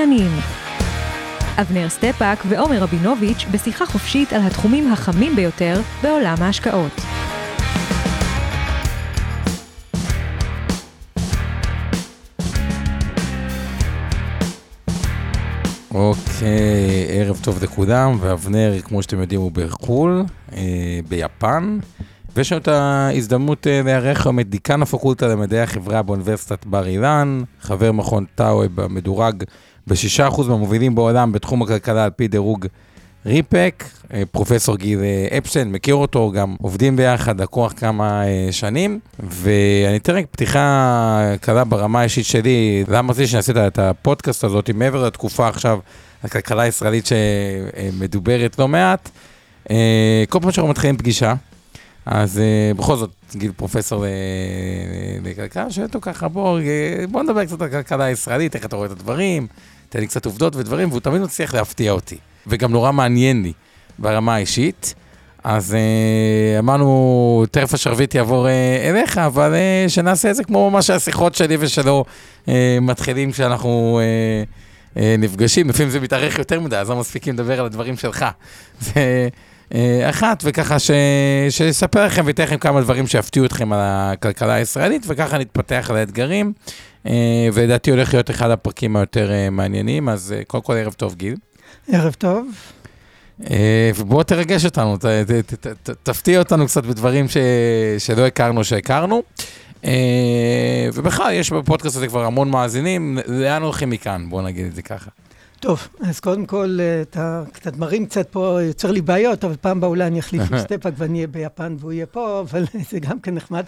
המשקיענים אבנר סטפאק ועומר רבינוביץ' בשיחה חופשית על התחומים החמים ביותר בעולם ההשקעות. אוקיי, ערב טוב לכולם, ואבנר, כמו שאתם יודעים, הוא בחו"ל, אה, ביפן. ויש לנו את ההזדמנות אה, לארח היום את דיקן הפקולטה למדעי החברה באוניברסיטת בר אילן, חבר מכון טאוב, מדורג ב-6% מהמובילים בעולם בתחום הכלכלה על פי דירוג ריפק, אה, פרופסור גיל אה, אפשטיין, מכיר אותו, גם עובדים ביחד, לקוח כמה שנים, ואני אתן רק פתיחה קלה ברמה האישית שלי, למה רציתי שעשית את הפודקאסט הזאת, מעבר לתקופה עכשיו, הכלכלה הישראלית שמדוברת לא מעט. כל פעם שאנחנו מתחילים פגישה, אז uh, בכל זאת, גיל פרופסור לכלכלה, שואל אותו ככה, בוא, אה, נדבר קצת על הכלכלה הישראלית, איך אתה רואה את הדברים, תן לי קצת עובדות ודברים, והוא תמיד מצליח להפתיע אותי. וגם נורא מעניין לי ברמה האישית. אז אמרנו, תכף השרביט יעבור אליך, אבל שנעשה את זה כמו ממש השיחות שלי ושלו מתחילים כשאנחנו נפגשים. לפעמים זה מתארך יותר מדי, אז לא מספיקים לדבר על הדברים שלך. זה... אה, אחת, וככה ש... שיספר לכם וייתן לכם כמה דברים שיפתיעו אתכם על הכלכלה הישראלית, וככה נתפתח על האתגרים, אה, ולדעתי הולך להיות אחד הפרקים היותר אה, מעניינים, אז קודם כל ערב טוב, גיל. ערב טוב. ובוא תרגש אותנו, ת, ת, ת, ת, תפתיע אותנו קצת בדברים ש, שלא הכרנו שהכרנו. ובכלל, יש בפודקאסט הזה כבר המון מאזינים, לאן הולכים מכאן? בואו נגיד את זה ככה. טוב, אז קודם כל, אה, אתה קצת מרים קצת פה, יוצר לי בעיות, אבל פעם באולי אני אחליף עם סטפאק ואני אהיה ביפן והוא יהיה פה, אבל זה גם כן נחמד.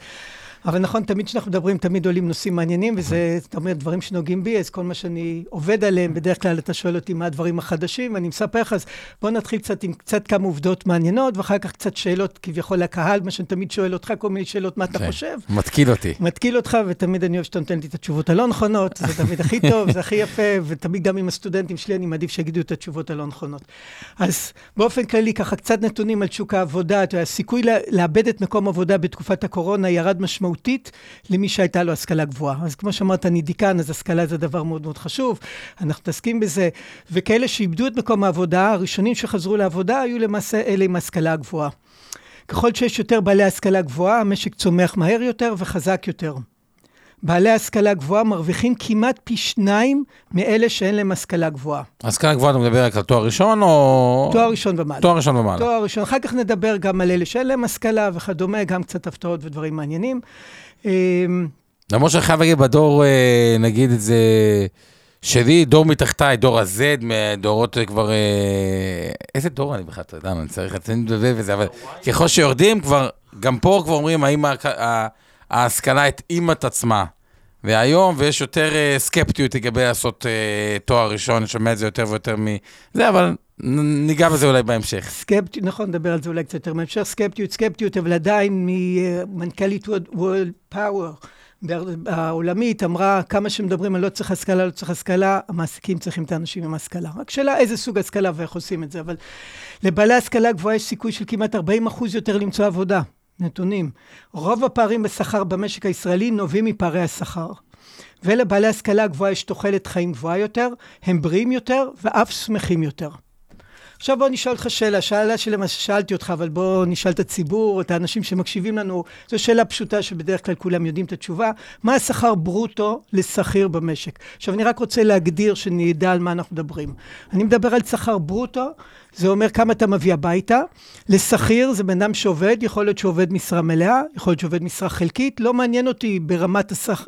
אבל נכון, תמיד כשאנחנו מדברים, תמיד עולים נושאים מעניינים, וזה, אתה אומר, דברים שנוגעים בי, אז כל מה שאני עובד עליהם, בדרך כלל אתה שואל אותי מה הדברים החדשים, ואני מספר לך, אז בוא נתחיל קצת עם קצת כמה עובדות מעניינות, ואחר כך קצת שאלות כביכול לקהל, מה שאני תמיד שואל אותך, כל מיני שאלות, מה אתה חושב. מתקיל אותי. מתקיל אותך, ותמיד אני אוהב שאתה נותן לי את התשובות הלא נכונות, זה תמיד הכי טוב, זה הכי יפה, ותמיד גם עם הסטודנטים שלי, אני מעדיף שיגידו את התשובות הלא נכונות. אז באופן כללי, ככה קצת נתונים על שוק העבודה, הסיכוי לאבד את מקום עבודה בתקופת הקורונה ירד משמעותית למי שהייתה לו השכלה גבוהה. אז כמו שאמרת, אני דיקן, אז השכלה זה דבר מאוד מאוד חשוב, אנחנו מתעסקים בזה. וכאלה שאיבדו את מקום העבודה, הראשונים שחזרו לעבודה היו למעשה אלה עם השכלה גבוהה. ככל שיש יותר בעלי השכלה גבוהה, המשק צומח מהר יותר וחזק יותר. בעלי השכלה גבוהה מרוויחים כמעט פי שניים מאלה שאין להם השכלה גבוהה. השכלה גבוהה, אתה מדבר רק על תואר ראשון או... תואר ראשון ומעלה. תואר ראשון ומעלה. תואר ראשון. אחר כך נדבר גם על אלה שאין להם השכלה וכדומה, גם קצת הפתעות ודברים מעניינים. אמ, למרות שאני חייב להגיד, בדור, אה, נגיד את זה, שלי, דור מתחתיי, דור ה-Z, דורות כבר... אה, איזה דור אני בכלל, אתה יודע, אני צריך לדבר וזה, אבל ככל שיורדים כבר, גם פה כבר אומרים, האם ההשכלה התאימה את עצמה. והיום, ויש יותר אה, סקפטיות לגבי לעשות תואר ראשון, אני שומע את זה יותר ויותר מזה, אבל ניגע בזה אולי בהמשך. סקפטיות, נכון, נדבר על זה אולי קצת יותר בהמשך. סקפטיות, סקפטיות, אבל עדיין ממנכ"לית World Power העולמית אמרה, כמה שמדברים על לא צריך השכלה, לא צריך השכלה, המעסיקים צריכים את האנשים עם השכלה. רק שאלה איזה סוג השכלה ואיך עושים את זה, אבל לבעלי השכלה גבוהה יש סיכוי של כמעט 40 אחוז יותר למצוא עבודה. נתונים. רוב הפערים בשכר במשק הישראלי נובעים מפערי השכר. ולבעלי השכלה גבוהה יש תוחלת חיים גבוהה יותר, הם בריאים יותר ואף שמחים יותר. עכשיו בוא נשאל אותך שאלה, שאלה ששאלתי אותך, אבל בוא נשאל את הציבור, את האנשים שמקשיבים לנו. זו שאלה פשוטה שבדרך כלל כולם יודעים את התשובה. מה השכר ברוטו לשכיר במשק? עכשיו, אני רק רוצה להגדיר שנדע על מה אנחנו מדברים. אני מדבר על שכר ברוטו זה אומר כמה אתה מביא הביתה. לשכיר זה בן אדם שעובד, יכול להיות שעובד משרה מלאה, יכול להיות שעובד משרה חלקית, לא מעניין אותי ברמת השכ...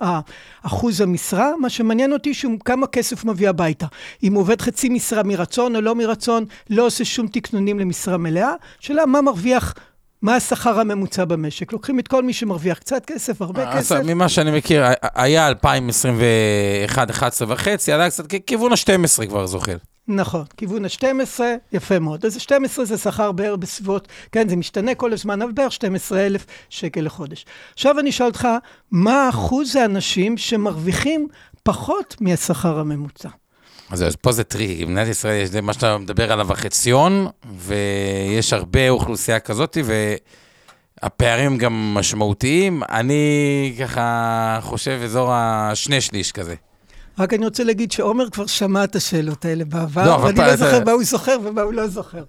אחוז המשרה, מה שמעניין אותי שהוא כמה כסף מביא הביתה. אם הוא עובד חצי משרה מרצון או לא מרצון, לא עושה שום תקנונים למשרה מלאה, שאלה מה מרוויח מה השכר הממוצע במשק. לוקחים את כל מי שמרוויח קצת כסף, הרבה אז כסף. ממה שאני מכיר, היה 2021, 11 וחצי, עלה קצת כיוון ה-12 כבר זוחל. נכון, כיוון ה-12, יפה מאוד. אז ה-12 זה שכר בערך בסביבות, כן, זה משתנה כל הזמן, אבל בערך 12,000 שקל לחודש. עכשיו אני אשאל אותך, מה אחוז האנשים שמרוויחים פחות מהשכר הממוצע? אז פה זה טריקי, במדינת ישראל יש מה שאתה מדבר עליו החציון, ויש הרבה אוכלוסייה כזאת, והפערים גם משמעותיים. אני ככה חושב אזור השני שליש כזה. רק אני רוצה להגיד שעומר כבר שמע את השאלות האלה בעבר, לא, ואני לא זוכר מה הוא זוכר ומה הוא לא זוכר.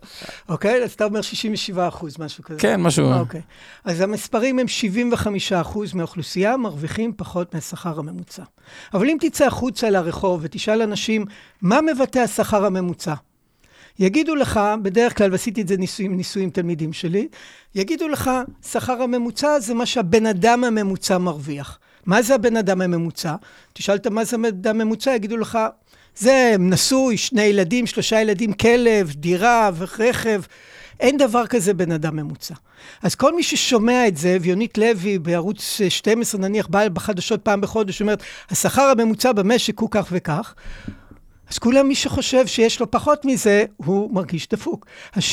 אוקיי? אז אתה אומר 67 אחוז, משהו כזה. כן, משהו... אוקיי. אז המספרים הם 75 אחוז מהאוכלוסייה מרוויחים פחות מהשכר הממוצע. אבל אם תצא החוצה לרחוב ותשאל אנשים, מה מבטא השכר הממוצע? יגידו לך, בדרך כלל, ועשיתי את זה ניסויים, ניסויים תלמידים שלי, יגידו לך, שכר הממוצע זה מה שהבן אדם הממוצע מרוויח. מה זה הבן אדם הממוצע? תשאל אותם מה זה הבן אדם הממוצע, יגידו לך, זה נשוי, שני ילדים, שלושה ילדים, כלב, דירה ורכב. אין דבר כזה בן אדם ממוצע. אז כל מי ששומע את זה, ויונית לוי בערוץ 12 נניח באה בחדשות פעם בחודש, אומרת, השכר הממוצע במשק הוא כך וכך, אז כולם, מי שחושב שיש לו פחות מזה, הוא מרגיש דפוק. אז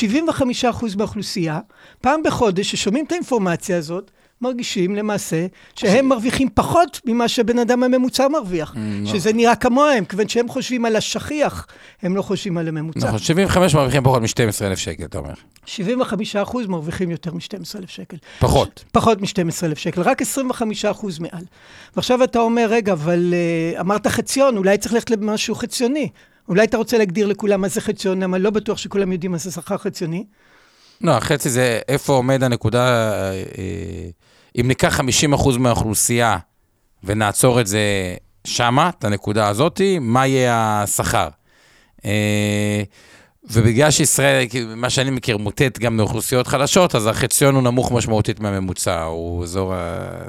75% מהאוכלוסייה, פעם בחודש, ששומעים את האינפורמציה הזאת, מרגישים למעשה שהם מרוויחים פחות ממה שבן אדם הממוצע מרוויח. שזה נראה כמוהם, כיוון שהם חושבים על השכיח, הם לא חושבים על הממוצע. נכון, 75 מרוויחים פחות מ-12,000 שקל, אתה אומר. 75% מרוויחים יותר מ-12,000 שקל. פחות. פחות מ-12,000 שקל, רק 25% מעל. ועכשיו אתה אומר, רגע, אבל uh, אמרת חציון, אולי צריך ללכת למשהו חציוני. אולי אתה רוצה להגדיר לכולם מה זה חציון, למה לא בטוח שכולם יודעים מה זה שכר חציוני. לא, החצי זה איפה עומד הנקודה, אה, אה, אם ניקח 50% מהאוכלוסייה ונעצור את זה שמה, את הנקודה הזאתי, מה יהיה השכר? אה, ובגלל שישראל, מה שאני מכיר, מוטט גם לאוכלוסיות חלשות, אז החציון הוא נמוך משמעותית מהממוצע, הוא אזור,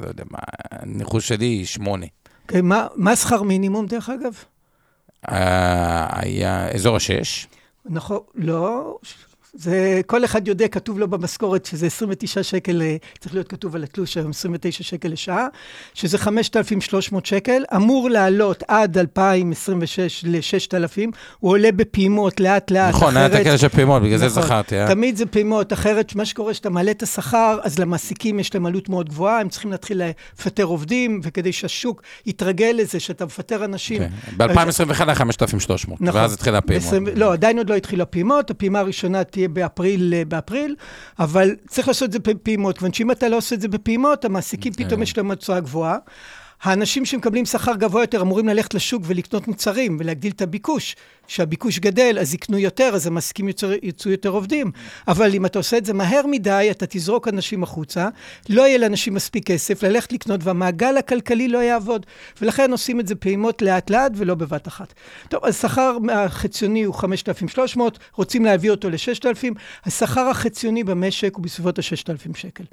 לא יודע מה, הניחוש שלי, שמונה. Okay, מה, מה שכר מינימום, דרך אגב? אה, היה אזור השש. נכון, לא, זה, כל אחד יודע, כתוב לו במשכורת שזה 29 שקל, אה, צריך להיות כתוב על התלוש היום, 29 שקל לשעה, שזה 5,300 שקל, אמור לעלות עד 2026 ל-6,000, הוא עולה בפעימות לאט לאט, נכון, היה את הכאלה של פעימות, בגלל זה נכון. זכרתי. אה? תמיד זה פעימות, אחרת מה שקורה, שאתה מעלה את השכר, אז למעסיקים יש להם עלות מאוד גבוהה, הם צריכים להתחיל לפטר עובדים, וכדי שהשוק יתרגל לזה, שאתה מפטר אנשים. ב-2021 היה 5,300, נכון. ואז התחילה הפעימות. ב- לא, עדיין עוד לא התחילו הפעימות, הפעימה הראשונה תהיה באפריל, אה, באפריל, אבל צריך לעשות את זה בפעימות, כיוון שאם אתה לא עושה את זה בפעימות, המעסיקים כן. פתאום יש להם הוצאה גבוהה. האנשים שמקבלים שכר גבוה יותר אמורים ללכת לשוק ולקנות מוצרים ולהגדיל את הביקוש. כשהביקוש גדל, אז יקנו יותר, אז המעסיקים יצאו, יותר עובדים. אבל אם אתה עושה את זה מהר מדי, אתה תזרוק אנשים החוצה, לא יהיה לאנשים מספיק כסף ללכת לקנות, והמעגל הכלכלי לא יעבוד. ולכן עושים את זה פעימות לאט-לאט ולא בבת אחת. טוב, אז שכר החציוני הוא 5,300, רוצים להביא אותו ל-6,000, השכר החציוני במשק הוא בסביבות ה-6,000 שקל.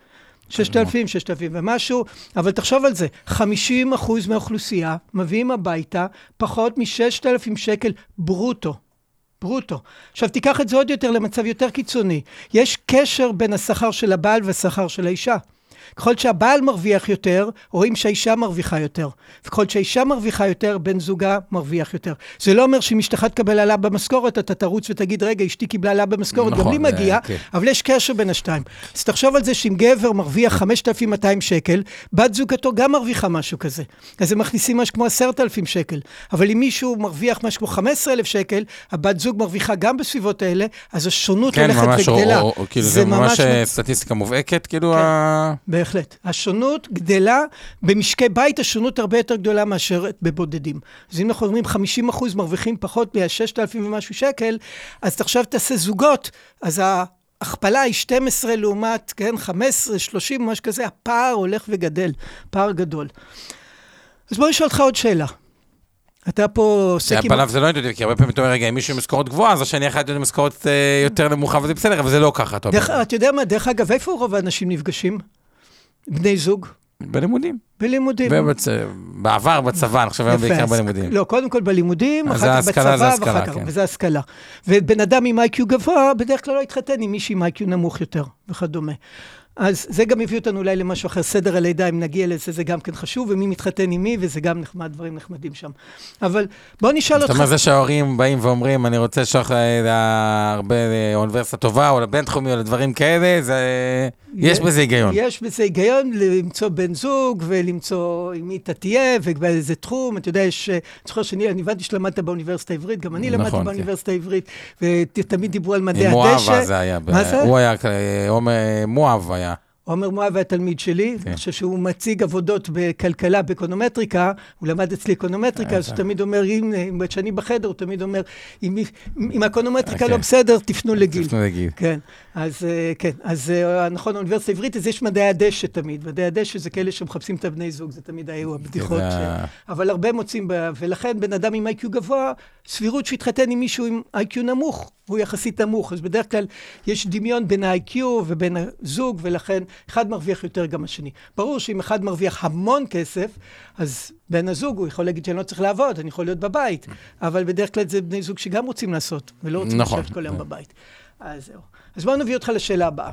6,000, 6,000 ומשהו, אבל תחשוב על זה, 50 אחוז מהאוכלוסייה מביאים הביתה פחות מ-6,000 שקל ברוטו. ברוטו. עכשיו תיקח את זה עוד יותר למצב יותר קיצוני. יש קשר בין השכר של הבעל והשכר של האישה. ככל שהבעל מרוויח יותר, רואים שהאישה מרוויחה יותר. וככל שהאישה מרוויחה יותר, בן זוגה מרוויח יותר. זה לא אומר שאם אשתך תקבל העלאה במשכורת, אתה תרוץ ותגיד, רגע, אשתי קיבלה העלאה במשכורת, גם נכון, לי זה- מגיע, כן. אבל יש קשר בין השתיים. אז תחשוב על זה שאם גבר מרוויח 5,200 שקל, בת זוגתו גם מרוויחה משהו כזה. אז הם מכניסים משהו כמו 10,000 שקל. אבל אם מישהו מרוויח משהו כמו 15,000 שקל, הבת זוג מרוויחה גם בסביבות האלה, אז השונות כן, הולכת ממש, או- וגדלה. או- או- כאילו זה ממש אה, סטטיסטיקה מובהקת, כאילו כן. ה... בהחלט. השונות גדלה, במשקי בית השונות הרבה יותר גדולה מאשר בבודדים. אז אם אנחנו אומרים 50 אחוז מרוויחים פחות מה-6,000 ומשהו שקל, אז עכשיו תעשה זוגות, אז ההכפלה היא 12 לעומת, כן, 15, 30, משהו כזה, הפער הולך וגדל, פער גדול. אז בוא נשאל אותך עוד שאלה. אתה פה עוסק על פניו זה לא אינטואיטיבי, כי הרבה פעמים אתה אומר, רגע, אם מישהו עם משכורת גבוהה, אז השני אחד עם משכורת אה, יותר נמוכה, וזה בסדר, אבל זה לא ככה, אתה יודע מה, דרך אגב, איפה רוב האנשים נפגשים? בני זוג? בלימודים. בלימודים. ובצ- בעבר בצבא, אני חושב היום בעיקר בלימודים. לא, קודם כל בלימודים, אחר כך זה בצבא, השכלה, ואחר כך, כן. וזה השכלה. ובן אדם עם איי-קיו גבוה, בדרך כלל לא יתחתן עם מישהי עם איי-קיו נמוך יותר, וכדומה. אז זה גם הביא אותנו אולי למשהו אחר, סדר הלידה, אם נגיע לזה, זה גם כן חשוב, ומי מתחתן עם מי, וזה גם נחמד, דברים נחמדים שם. אבל בוא נשאל אותך... זאת אומרת, זה שההורים באים ואומרים, אני רוצה לשלוח הרבה לאוניברסיטה טובה, או לבינתחומי, או לדברים כאלה, זה... יש בזה היגיון. יש בזה היגיון למצוא בן זוג, ולמצוא עם מי אתה תהיה, ובאיזה תחום. אתה יודע, יש... אני זוכר שאני הבנתי שלמדת באוניברסיטה העברית, גם אני למדתי נכון, באוניברסיטה העברית, ותמיד דיברו על מדעי הדשא. מואב זה היה. מה זה? הוא היה, מואב היה. עומר מואב היה תלמיד שלי, כן. אני חושב שהוא מציג עבודות בכלכלה, באקונומטריקה, הוא למד אצלי אקונומטריקה, אז הוא תמיד אומר, אם, כשאני בחדר, הוא תמיד אומר, אם, אם האקונומטריקה לא בסדר, תפנו לגיל. תפנו לגיל. כן, אז אה, כן, אז אה, נכון, האוניברסיטה העברית, אז יש מדעי הדשא תמיד, מדעי הדשא זה כאלה שמחפשים את הבני זוג, זה תמיד היו הבדיחות, ש... אבל הרבה מוצאים, ולכן בן אדם עם איי-קיו גבוה, סבירות שיתחתן עם מישהו עם איי-קיו נמוך, הוא יחסית נמוך, אז בדרך כלל יש דמיון בין ה-IQ ובין הזוג, ולכן אחד מרוויח יותר גם השני. ברור שאם אחד מרוויח המון כסף, אז בן הזוג, הוא יכול להגיד שאני לא צריך לעבוד, אני יכול להיות בבית, אבל בדרך כלל זה בני זוג שגם רוצים לעשות, ולא רוצים נכון. לשבת כל היום בבית. אז זהו. אז בואו נביא אותך לשאלה הבאה.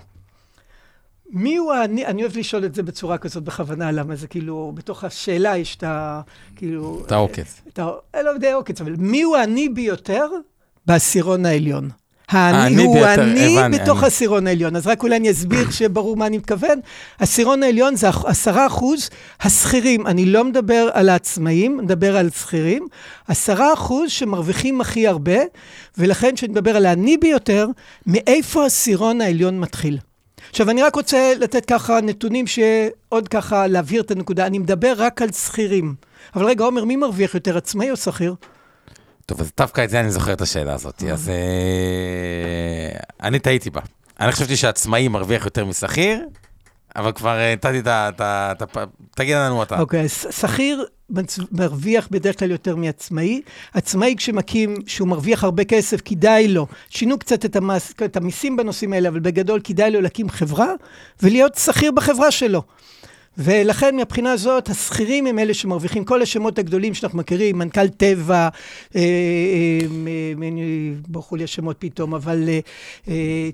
מי הוא האני, אני אוהב לשאול את זה בצורה כזאת בכוונה, למה זה כאילו, בתוך השאלה יש את ה... כאילו... את העוקץ. את ה... לא יודע עוקץ, אבל מי הוא העני ביותר בעשירון העליון. העני הוא עני בתוך העשירון העליון. אז רק אולי אני אסביר שברור מה אני מתכוון. העשירון העליון זה עשרה אחוז השכירים. אני לא מדבר על העצמאים, מדבר על שכירים. עשרה אחוז שמרוויחים הכי הרבה, ולכן כשאני מדבר על העני ביותר, מאיפה העשירון העליון מתחיל? עכשיו, אני רק רוצה לתת ככה נתונים שעוד ככה להבהיר את הנקודה. אני מדבר רק על שכירים. אבל רגע, עומר, מי מרוויח יותר, עצמאי או שכיר? טוב, אז דווקא את זה אני זוכר את השאלה הזאת, אז אה, אני טעיתי בה. אני חשבתי שעצמאי מרוויח יותר משכיר, אבל כבר אה, נתתי את ה... תגיד לנו אתה. אוקיי, שכיר מרוויח בדרך כלל יותר מעצמאי. עצמאי כשמקים, שהוא מרוויח הרבה כסף, כדאי לו, שינו קצת את, המס, את המיסים בנושאים האלה, אבל בגדול כדאי לו להקים חברה ולהיות שכיר בחברה שלו. ולכן מבחינה זאת, השכירים הם אלה שמרוויחים כל השמות הגדולים שאנחנו מכירים, מנכ"ל טבע, אה, אה, אה, ברחו לי השמות פתאום, אבל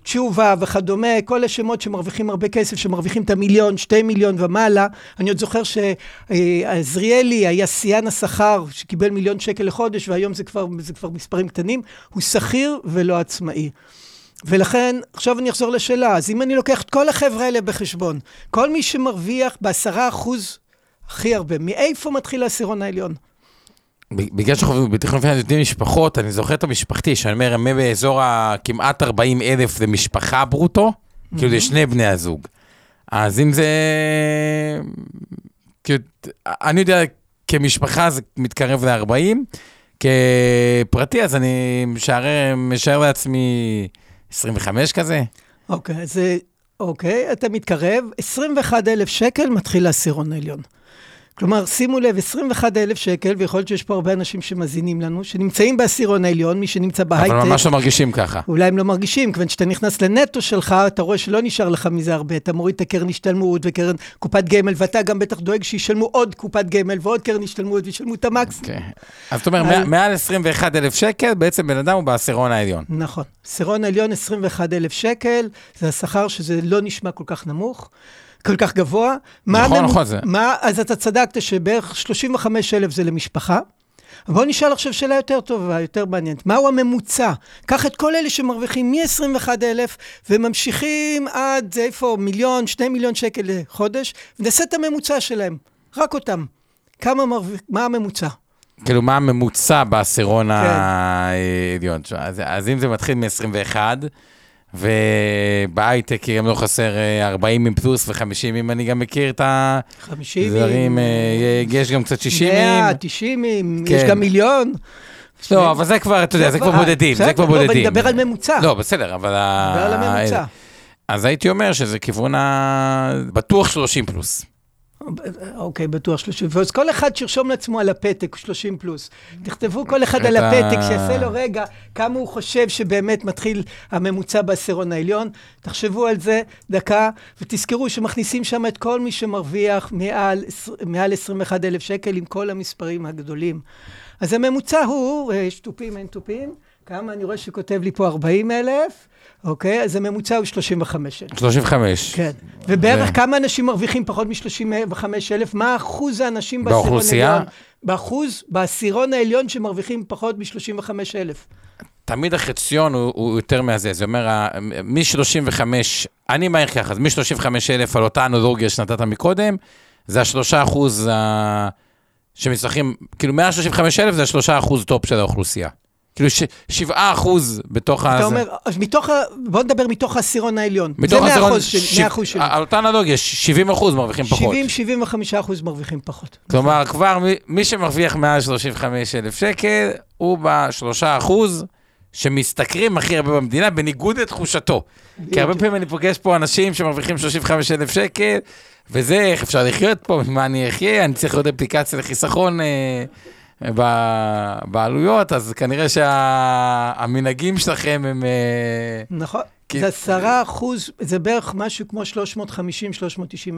תשובה וכדומה, כל השמות שמרוויחים הרבה כסף, שמרוויחים את המיליון, שתי מיליון ומעלה. אני עוד זוכר שעזריאלי היה שיאן השכר, שקיבל מיליון שקל לחודש, והיום זה כבר, זה כבר מספרים קטנים, הוא שכיר ולא עצמאי. ולכן, עכשיו אני אחזור לשאלה, אז אם אני לוקח את כל החבר'ה האלה בחשבון, כל מי שמרוויח בעשרה אחוז הכי הרבה, מאיפה מתחיל העשירון העליון? בגלל שאנחנו בתכנון פיננסי יודעים משפחות, אני זוכר את המשפחתי, שאני אומר, הם באזור הכמעט 40 אלף זה משפחה ברוטו, כאילו זה שני בני הזוג. אז אם זה... כאילו, אני יודע, כמשפחה זה מתקרב ל-40, כפרטי, אז אני משער, משער לעצמי 25 כזה? אוקיי, אז אוקיי, אתה מתקרב, 21 אלף שקל מתחיל לעשירון העליון. כלומר, שימו לב, 21,000 שקל, ויכול להיות שיש פה הרבה אנשים שמאזינים לנו, שנמצאים בעשירון העליון, מי שנמצא בהייטק. אבל ממש לא מרגישים ככה. אולי הם לא מרגישים, כיוון שאתה נכנס לנטו שלך, אתה רואה שלא נשאר לך מזה הרבה, אתה מוריד את הקרן השתלמות וקרן קופת גמל, ואתה גם בטח דואג שישלמו עוד קופת גמל ועוד קרן השתלמות וישלמו את המקסימום. Okay. אוקיי. אז זאת אומרת, על... מעל 21,000 שקל, בעצם בן אדם הוא בעשירון העליון. נכון. עשירון העליון 21,000 שקל, זה השכר שזה לא נשמע כל כך נמוך. כל כך גבוה. נכון. נכון זה. מה, אז אתה צדקת שבערך 35 אלף זה למשפחה. בואו נשאל עכשיו שאלה יותר טובה, יותר מעניינת. מהו הממוצע? קח את כל אלה שמרוויחים מ-21 אלף וממשיכים עד, איפה, מיליון, שני מיליון שקל לחודש, ונעשה את הממוצע שלהם, רק אותם. כמה מרוויח, מה הממוצע? כאילו, מה הממוצע בעשירון כן. העליון? אז, אז אם זה מתחיל מ-21, ובהייטק גם לא חסר 40 אה, עם פלוס ו-50 אם אני גם מכיר את הדברים, אה, יש גם קצת 60 עם. 100, 90 עם, יש גם מיליון. לא, אבל זה כבר, אתה יודע, זה כבר בודדים, זה כבר בודדים. אני מדבר על ממוצע. לא, בסדר, אבל... מדבר על הממוצע. אז הייתי אומר שזה כיוון ה... בטוח 30 פלוס. אוקיי, בטוח 30 פלוס. כל אחד שירשום לעצמו על הפתק 30 פלוס. תכתבו כל אחד על הפתק, שיעשה לו רגע כמה הוא חושב שבאמת מתחיל הממוצע בעשירון העליון. תחשבו על זה דקה, ותזכרו שמכניסים שם את כל מי שמרוויח מעל, מעל 21,000 שקל עם כל המספרים הגדולים. אז הממוצע הוא, יש תופים, אין תופים, כמה אני רואה שכותב לי פה 40 אלף, אוקיי? אז הממוצע הוא 35 אלף. 35. כן. ובערך זה- כמה אנשים מרוויחים פחות מ-35 אלף? מה אחוז האנשים בעשירון באוכלוסייה? העליון? באחוז, בעשירון העליון שמרוויחים פחות מ-35 אלף. תמיד החציון הוא, הוא יותר מהזה, זה אומר, מ-35, אני מעריך ככה, אז מ-35 אלף על אותה אנלוגיה שנתת מקודם, זה השלושה אחוז ה- שמצליחים, כאילו 135 אלף זה השלושה אחוז top של האוכלוסייה. כאילו ש- שבעה אחוז בתוך ה... אתה אומר, אז מתוך ה... בוא נדבר מתוך העשירון העליון. מתוך זה 100 העשירון. ש- 100 אחוז שלי. על אותה אנלוגיה, 70 אחוז מרוויחים פחות. 70-75 אחוז מרוויחים פחות. כלומר, כבר מי, מי שמרוויח מעל 35 אלף שקל, הוא בשלושה אחוז שמשתכרים הכי הרבה במדינה, בניגוד לתחושתו. כי הרבה פעמים אני פוגש פה אנשים שמרוויחים 35 אלף שקל, וזה, איך אפשר לחיות פה, ממה אני אחיה, אני צריך עוד אפליקציה לחיסכון אה, בעלויות, אז כנראה שהמנהגים שלכם הם... אה, נכון. כי- זה עשרה אחוז, זה בערך משהו כמו 350-390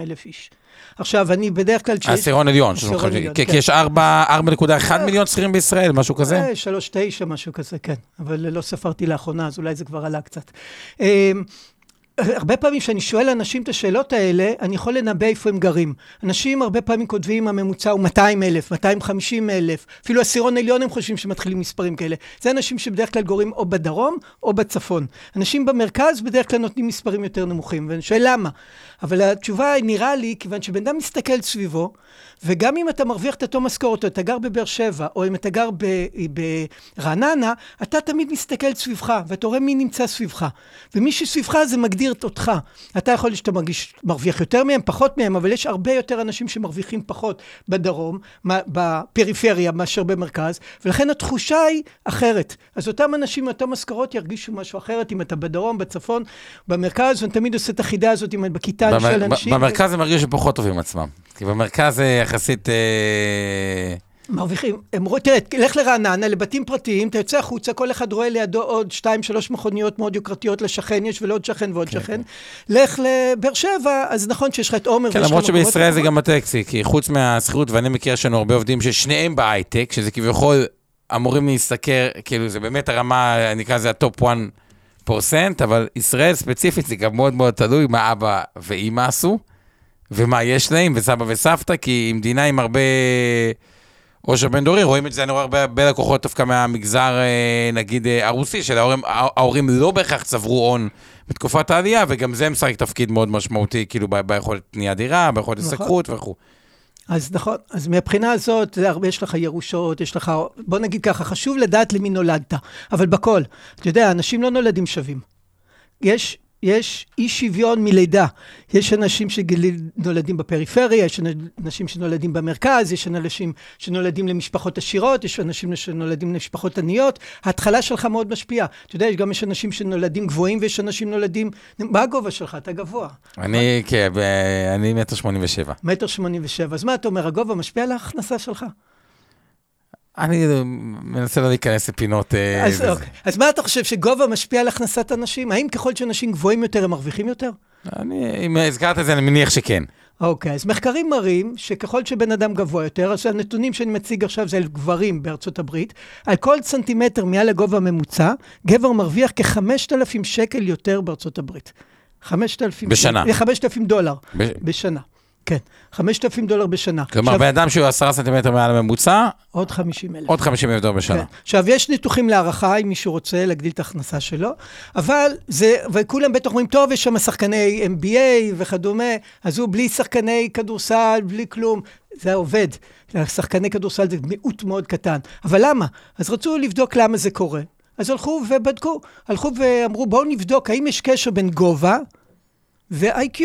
אלף איש. עכשיו, אני בדרך כלל... עשירון 350, עליון, כי כן. יש 4 4.1 מיליון שכירים בישראל, משהו כזה. אה, שלוש תשע, משהו כזה, כן. אבל לא ספרתי לאחרונה, אז אולי זה כבר עלה קצת. הרבה פעמים כשאני שואל אנשים את השאלות האלה, אני יכול לנבא איפה הם גרים. אנשים הרבה פעמים כותבים, הממוצע הוא 200 אלף, 250 אלף, אפילו עשירון עליון הם חושבים שמתחילים מספרים כאלה. זה אנשים שבדרך כלל גורים או בדרום או בצפון. אנשים במרכז בדרך כלל נותנים מספרים יותר נמוכים, ואני שואל למה. אבל התשובה נראה לי, כיוון שבן אדם מסתכל סביבו, וגם אם אתה מרוויח את אותו משכורת, או אתה גר בבאר שבע, או אם אתה גר ברעננה, אתה תמיד מסתכל סביבך, ואתה רואה מי נמצא סביבך. ומי שסביבך זה מגדיר את אותך. אתה יכול להיות שאתה מרגיש, מרוויח יותר מהם, פחות מהם, אבל יש הרבה יותר אנשים שמרוויחים פחות בדרום, בפריפריה, מאשר במרכז, ולכן התחושה היא אחרת. אז אותם אנשים עם אותן משכורות ירגישו משהו אחרת, אם אתה בדרום, בצפון, במרכז, ואני תמיד עושה את החידה הזאת עם- בכיתה, אני במ- שואל ב- אנשים... במרכז הם מרגישים פחות טובים עם עצמם. כי במרכז זה יחסית... אה, מרוויחים, הם רואים, תראה, לך לרעננה, לבתים פרטיים, אתה יוצא החוצה, כל אחד רואה לידו עוד שתיים, שלוש מכוניות מאוד יוקרתיות לשכן, יש ולעוד שכן ועוד שכן. לך לבאר שבע, אז נכון שיש לך את עומר כן, למרות שבישראל זה. גם בטקסי, כי חוץ מהשכירות, ואני מכיר, יש לנו הרבה עובדים ששניהם בהייטק, שזה כביכול אמורים להשתכר, כאילו זה באמת הרמה, נקרא לזה ה top 1 percent, אבל ישראל ספציפית זה גם מאוד מאוד תלוי מה אבא ואימא עשו, ומה יש להם, וסבא וסבתא, כי היא מדינה עם הרבה עושר בין דורי, רואים את זה, אני רואה הרבה, הרבה לקוחות דווקא מהמגזר, אה, נגיד, אה, הרוסי, שלהורים ההורים לא בהכרח צברו הון בתקופת העלייה, וגם זה משחק תפקיד מאוד משמעותי, כאילו ביכולת קניית דירה, ביכולת נכון. השתכרות וכו'. אז נכון, אז מהבחינה הזאת, זה הרבה, יש לך ירושות, יש לך, בוא נגיד ככה, חשוב לדעת למי נולדת, אבל בכל. אתה יודע, אנשים לא נולדים שווים. יש, יש אי שוויון מלידה. יש אנשים שנולדים בפריפריה, יש אנשים שנולדים במרכז, יש אנשים שנולדים למשפחות עשירות, יש אנשים שנולדים למשפחות עניות. ההתחלה שלך מאוד משפיעה. אתה יודע, גם יש אנשים שנולדים גבוהים ויש אנשים נולדים... מה הגובה שלך? אתה גבוה. אני, כן, אני מטר שמונים ושבע. מטר שמונים ושבע. אז מה אתה אומר, הגובה משפיע על ההכנסה שלך? אני מנסה לא להיכנס לפינות... אה, אז. אוקיי. אז מה אתה חושב, שגובה משפיע על הכנסת אנשים? האם ככל שאנשים גבוהים יותר, הם מרוויחים יותר? אני, אם הזכרת את זה, אני מניח שכן. אוקיי, אז מחקרים מראים שככל שבן אדם גבוה יותר, אז הנתונים שאני מציג עכשיו זה על גברים בארצות הברית, על כל סנטימטר מעל הגובה הממוצע, גבר מרוויח כ-5,000 שקל יותר בארצות הברית. 5,000... בשנה. 5,000 דולר ב- בשנה. כן, 5,000 דולר בשנה. כלומר, עכשיו, בן אדם שהוא עשרה סנטימטר מעל הממוצע, עוד 50 אלף. עוד 50 אלף דולר בשנה. כן. עכשיו, יש ניתוחים להערכה, אם מישהו רוצה להגדיל את ההכנסה שלו, אבל זה, וכולם בטח אומרים, טוב, יש שם שחקני NBA וכדומה, אז הוא בלי שחקני כדורסל, בלי כלום, זה עובד. שחקני כדורסל זה מיעוט מאוד קטן. אבל למה? אז רצו לבדוק למה זה קורה. אז הלכו ובדקו, הלכו ואמרו, בואו נבדוק האם יש קשר בין גובה ו-IQ.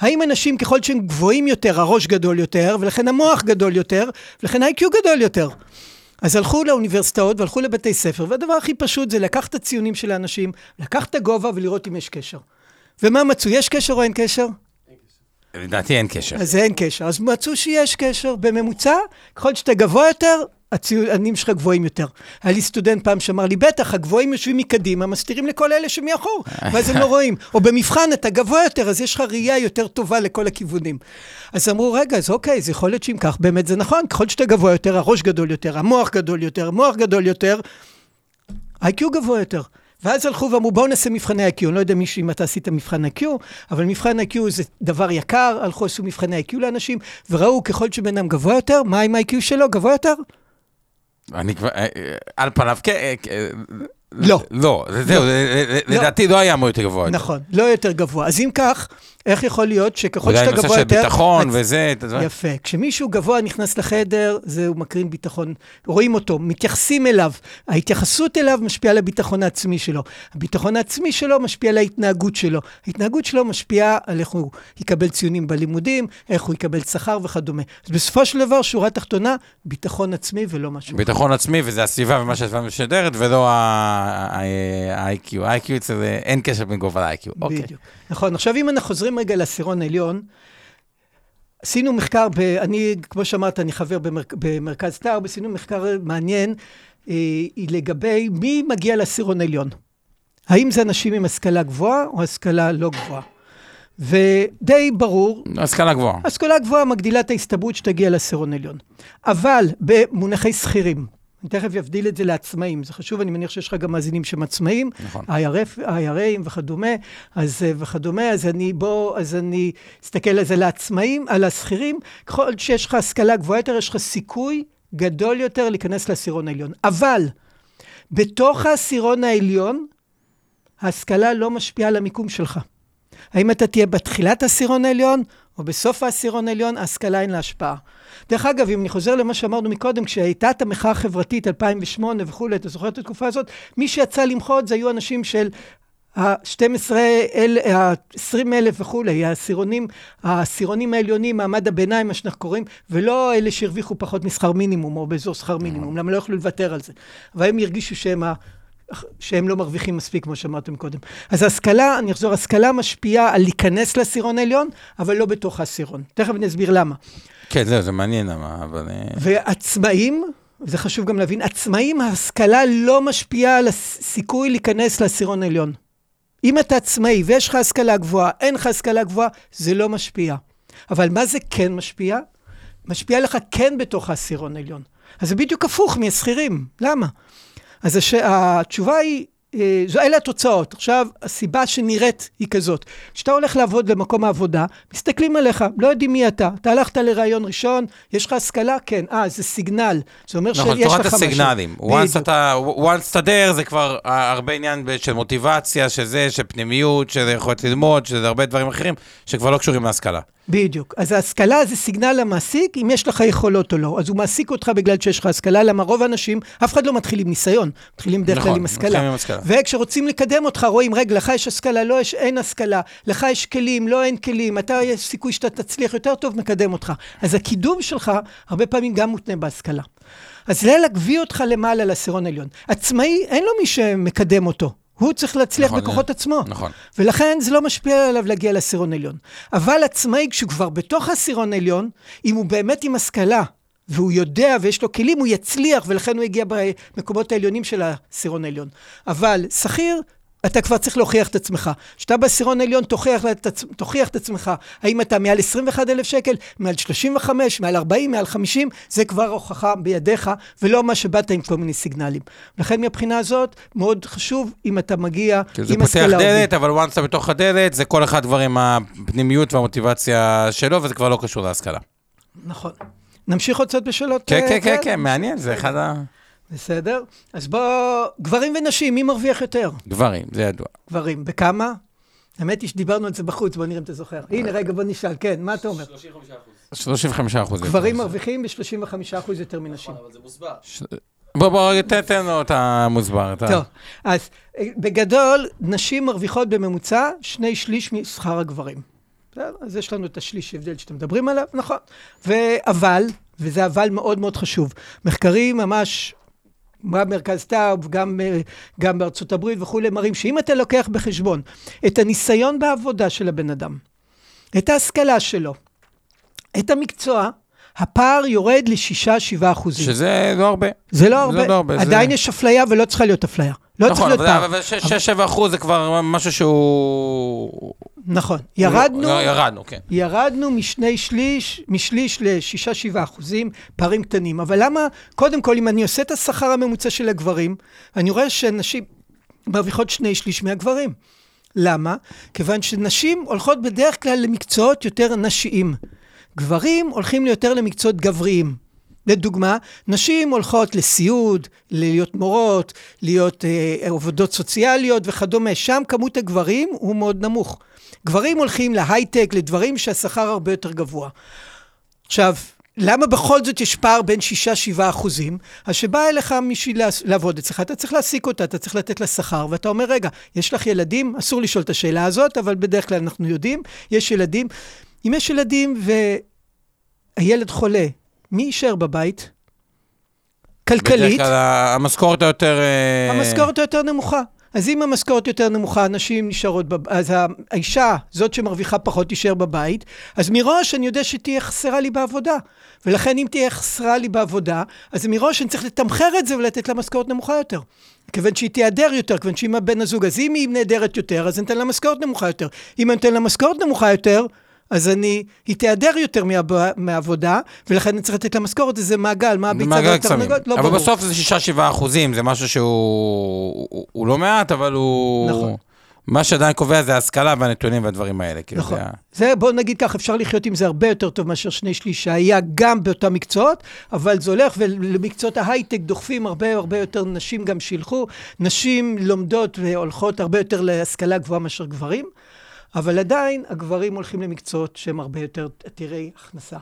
האם אנשים ככל שהם גבוהים יותר, הראש גדול יותר, ולכן המוח גדול יותר, ולכן ה-IQ גדול יותר. אז הלכו לאוניברסיטאות והלכו לבתי ספר, והדבר הכי פשוט זה לקחת את הציונים של האנשים, לקחת את הגובה ולראות אם יש קשר. ומה מצאו? יש קשר או אין קשר? לדעתי אין קשר. אז אין קשר. אז מצאו שיש קשר. בממוצע, ככל שאתה גבוה יותר, הציונים שלך גבוהים יותר. היה לי סטודנט פעם שאמר לי, בטח, הגבוהים יושבים מקדימה, מסתירים לכל אלה שמאחור, ואז הם לא רואים. או במבחן אתה גבוה יותר, אז יש לך ראייה יותר טובה לכל הכיוונים. אז אמרו, רגע, אז אוקיי, אז יכול להיות שאם כך, באמת זה נכון, ככל שאתה גבוה יותר, הראש גדול יותר, המוח גדול יותר, המוח גדול יותר, ה-IQ גבוה יותר. ואז הלכו ואמרו, בואו נעשה מבחני IQ. אני לא יודע מישהו אם אתה עשית מבחן IQ, אבל מבחן IQ זה דבר יקר, הלכו עשו מבחני IQ לאנשים, וראו ככל שבן אדם גבוה יותר, מה עם ה-IQ שלו? גבוה יותר? אני כבר, אה, אה, על פניו, כן, אה, לא. לא, זה- זהו, זה- זה- לדעתי לא היה אמור יותר גבוה. נכון, לא יותר גבוה. אז אם כך, איך יכול להיות שככל שאתה גבוה של יותר... ביטחון הצ- וזה, יודע. יפה. כשמישהו גבוה נכנס לחדר, זהו מקרין ביטחון. רואים אותו, מתייחסים אליו. ההתייחסות אליו משפיעה על הביטחון העצמי שלו. הביטחון העצמי שלו משפיע על ההתנהגות שלו. ההתנהגות שלו משפיעה על איך הוא יקבל ציונים בלימודים, איך הוא יקבל שכר וכדומה. אז בסופו של דבר, שורה תחתונה, ביטחון עצמי ולא משהו. ביטחון עצמי, וזה הסביבה ומה שהסביבה משדרת, ולא ה-IQ. ה-IQ אצל אין קשר בין גובה ל-IQ. אוקיי. בדיוק. נכון. עכשיו, אם אנחנו חוזרים רגע לעשירון העליון, עשינו מחקר, ב, אני, כמו שאמרת, אני חבר במר, במרכז טאוב, עשינו מחקר מעניין אה, לגבי מי מגיע לעשירון העליון. האם זה אנשים עם השכלה גבוהה או השכלה לא גבוהה? ודי ברור, השכלה גבוהה. השכלה גבוהה מגדילה את ההסתברות שתגיע לעשירון עליון. אבל במונחי שכירים, אני תכף אבדיל את זה לעצמאים, זה חשוב, אני מניח שיש לך גם מאזינים שהם עצמאים, נכון. IRAים וכדומה, אז אה, וכדומה, אז אני, בוא, אז אני אסתכל על זה לעצמאים, על השכירים, ככל שיש לך השכלה גבוהה יותר, יש לך סיכוי גדול יותר להיכנס לעשירון העליון. אבל, בתוך העשירון העליון, ההשכלה לא משפיעה על המיקום שלך. האם אתה תהיה בתחילת העשירון העליון או בסוף העשירון העליון, ההשכלה אין לה השפעה. דרך אגב, אם אני חוזר למה שאמרנו מקודם, כשהייתה את המחאה החברתית 2008 וכולי, אתה זוכר את התקופה הזאת? מי שיצא למחות זה היו אנשים של ה-12 אל, ה-20 אלף וכולי, העשירונים, העשירונים העליונים, מעמד הביניים, מה שאנחנו קוראים, ולא אלה שהרוויחו פחות משכר מינימום או באזור שכר מינימום, למה לא יכלו לוותר על זה. אבל הם הרגישו שהם ה... שהם לא מרוויחים מספיק, כמו שאמרתם קודם. אז השכלה, אני אחזור, השכלה משפיעה על להיכנס לעשירון העליון, אבל לא בתוך העשירון. תכף אני אסביר למה. כן, זהו, זה מעניין למה, אבל... אה, ועצמאים, זה חשוב גם להבין, עצמאים, ההשכלה לא משפיעה על הסיכוי להיכנס לעשירון העליון. אם אתה עצמאי ויש לך השכלה גבוהה, אין לך השכלה גבוהה, זה לא משפיע. אבל מה זה כן משפיע? משפיע לך כן בתוך העשירון העליון. אז זה בדיוק הפוך מהשכירים. למה? אז הש... התשובה היא, אה, זו, אלה התוצאות. עכשיו, הסיבה שנראית היא כזאת. כשאתה הולך לעבוד במקום העבודה, מסתכלים עליך, לא יודעים מי אתה. אתה הלכת לראיון ראשון, יש לך השכלה? כן. אה, זה סיגנל. זה אומר נכון, שיש לך תורת משהו. הסיגנלים. once. אתה, once אתה there, זה כבר הרבה עניין של מוטיבציה, של זה, של פנימיות, של יכולת ללמוד, של הרבה דברים אחרים, שכבר לא קשורים להשכלה. בדיוק. אז ההשכלה זה סיגנל למעסיק, אם יש לך יכולות או לא. אז הוא מעסיק אותך בגלל שיש לך השכלה, למה רוב האנשים, אף אחד לא מתחיל עם ניסיון, מתחילים בדרך כלל נכון, עם השכלה. מתחילים עם השכלה. וכשרוצים לקדם אותך, רואים, רגע, לך יש השכלה, לא יש, אין השכלה, לך יש כלים, לא אין כלים, אתה, יש סיכוי שאתה תצליח יותר טוב, מקדם אותך. אז הקידום שלך, הרבה פעמים גם מותנה בהשכלה. אז זה להגביא אותך למעלה לעשירון עליון. עצמאי, אין לו מי שמקדם אותו. הוא צריך להצליח נכון, בכוחות אה, עצמו. נכון. ולכן זה לא משפיע עליו להגיע לעשירון עליון. אבל עצמאי, כשהוא כבר בתוך העשירון העליון, אם הוא באמת עם השכלה, והוא יודע ויש לו כלים, הוא יצליח, ולכן הוא יגיע במקומות העליונים של העשירון העליון. אבל שכיר, אתה כבר צריך להוכיח את עצמך. כשאתה בעשירון העליון, תוכיח, תוכיח את עצמך. האם אתה מעל 21,000 שקל, מעל 35, מעל 40, מעל 50, זה כבר הוכחה בידיך, ולא מה שבאת עם כל מיני סיגנלים. לכן מהבחינה הזאת, מאוד חשוב אם אתה מגיע כי זה עם פותח השכלה דלת, עובדית. אבל once אתה בתוך הדלת, זה כל אחד כבר עם הפנימיות והמוטיבציה שלו, וזה כבר לא קשור להשכלה. נכון. נמשיך עוד קצת בשאלות? כן, אה, כן, כן? כן, מעניין, זה אחד בסדר. אז בוא, גברים ונשים, מי מרוויח יותר? הדברים, זה ידוע. גברים. בכמה? האמת היא שדיברנו על זה בחוץ, בוא נראה אם אתה זוכר. הנה, רגע, בוא נשאל. כן, מה אתה אומר? 35 אחוז. גברים מרוויחים ב-35% יותר מנשים. בוא, בוא, תן תן לו את המוסבר. טוב, אז אה, בגדול, נשים מרוויחות בממוצע שני שליש משכר הגברים. אז יש לנו את השליש הבדל שאתם מדברים עליו, נכון. ואבל, וזה אבל מאוד מאוד חשוב, מחקרים ממש, גם במרכז טאוב, גם, גם בארצות הברית וכולי, מראים שאם אתה לוקח בחשבון את הניסיון בעבודה של הבן אדם, את ההשכלה שלו, את המקצוע, הפער יורד ל-6-7 אחוזים. שזה לא הרבה. זה לא הרבה. לא הרבה, זה- עדיין יש אפליה ולא צריכה להיות אפליה. לא צריך נכון, להיות אבל- פער. אבל 6-7 אחוז זה כבר משהו שהוא... נכון. ירדנו, לא, ירדנו, כן. ירדנו משני שליש, משליש לשישה שבעה אחוזים, פערים קטנים. אבל למה, קודם כל, אם אני עושה את השכר הממוצע של הגברים, אני רואה שנשים מרוויחות שני שליש מהגברים. למה? כיוון שנשים הולכות בדרך כלל למקצועות יותר נשיים. גברים הולכים יותר למקצועות גבריים. לדוגמה, נשים הולכות לסיעוד, להיות מורות, להיות אה, עובדות סוציאליות וכדומה. שם כמות הגברים הוא מאוד נמוך. גברים הולכים להייטק, לדברים שהשכר הרבה יותר גבוה. עכשיו, למה בכל זאת יש פער בין 6-7 אחוזים? אז שבא אליך מישהי לעבוד אצלך, אתה צריך להעסיק אותה, אתה צריך לתת לה שכר, ואתה אומר, רגע, יש לך ילדים? אסור לשאול את השאלה הזאת, אבל בדרך כלל אנחנו יודעים, יש ילדים. אם יש ילדים והילד חולה, מי יישאר בבית? כלכלית, בדרך כלל המשכורת היותר... אה, המשכורת היותר נמוכה. אז אם המשכורת יותר נמוכה, נשים נשארות, בב... אז האישה, זאת שמרוויחה פחות, תישאר בבית, אז מראש אני יודע שתהיה חסרה לי בעבודה. ולכן אם תהיה חסרה לי בעבודה, אז מראש אני צריך לתמחר את זה ולתת לה משכורת נמוכה יותר. כיוון שהיא תיעדר יותר, כיוון שהיא בן הזוג, אז אם היא נעדרת יותר, אז אני אתן לה משכורת נמוכה יותר. אם אני אתן לה משכורת נמוכה יותר, אז אני, היא תיעדר יותר מה, מהעבודה, ולכן אני צריך לתת לה משכורת, זה מעגל, מה הביצה. והתרנגולת? לא אבל ברור. בסוף זה 6-7 אחוזים, זה משהו שהוא הוא- הוא לא מעט, אבל הוא... נכון. מה שעדיין קובע זה ההשכלה והנתונים והדברים האלה. כאילו, נכון. זה זה, בוא נגיד כך, אפשר לחיות עם זה הרבה יותר טוב מאשר שני שליש שהיה גם באותם מקצועות, אבל זה הולך, ולמקצועות ההייטק דוחפים הרבה הרבה יותר נשים גם שילכו. נשים לומדות והולכות הרבה יותר להשכלה גבוהה מאשר גברים, אבל עדיין הגברים הולכים למקצועות שהם הרבה יותר עתירי הכנסה.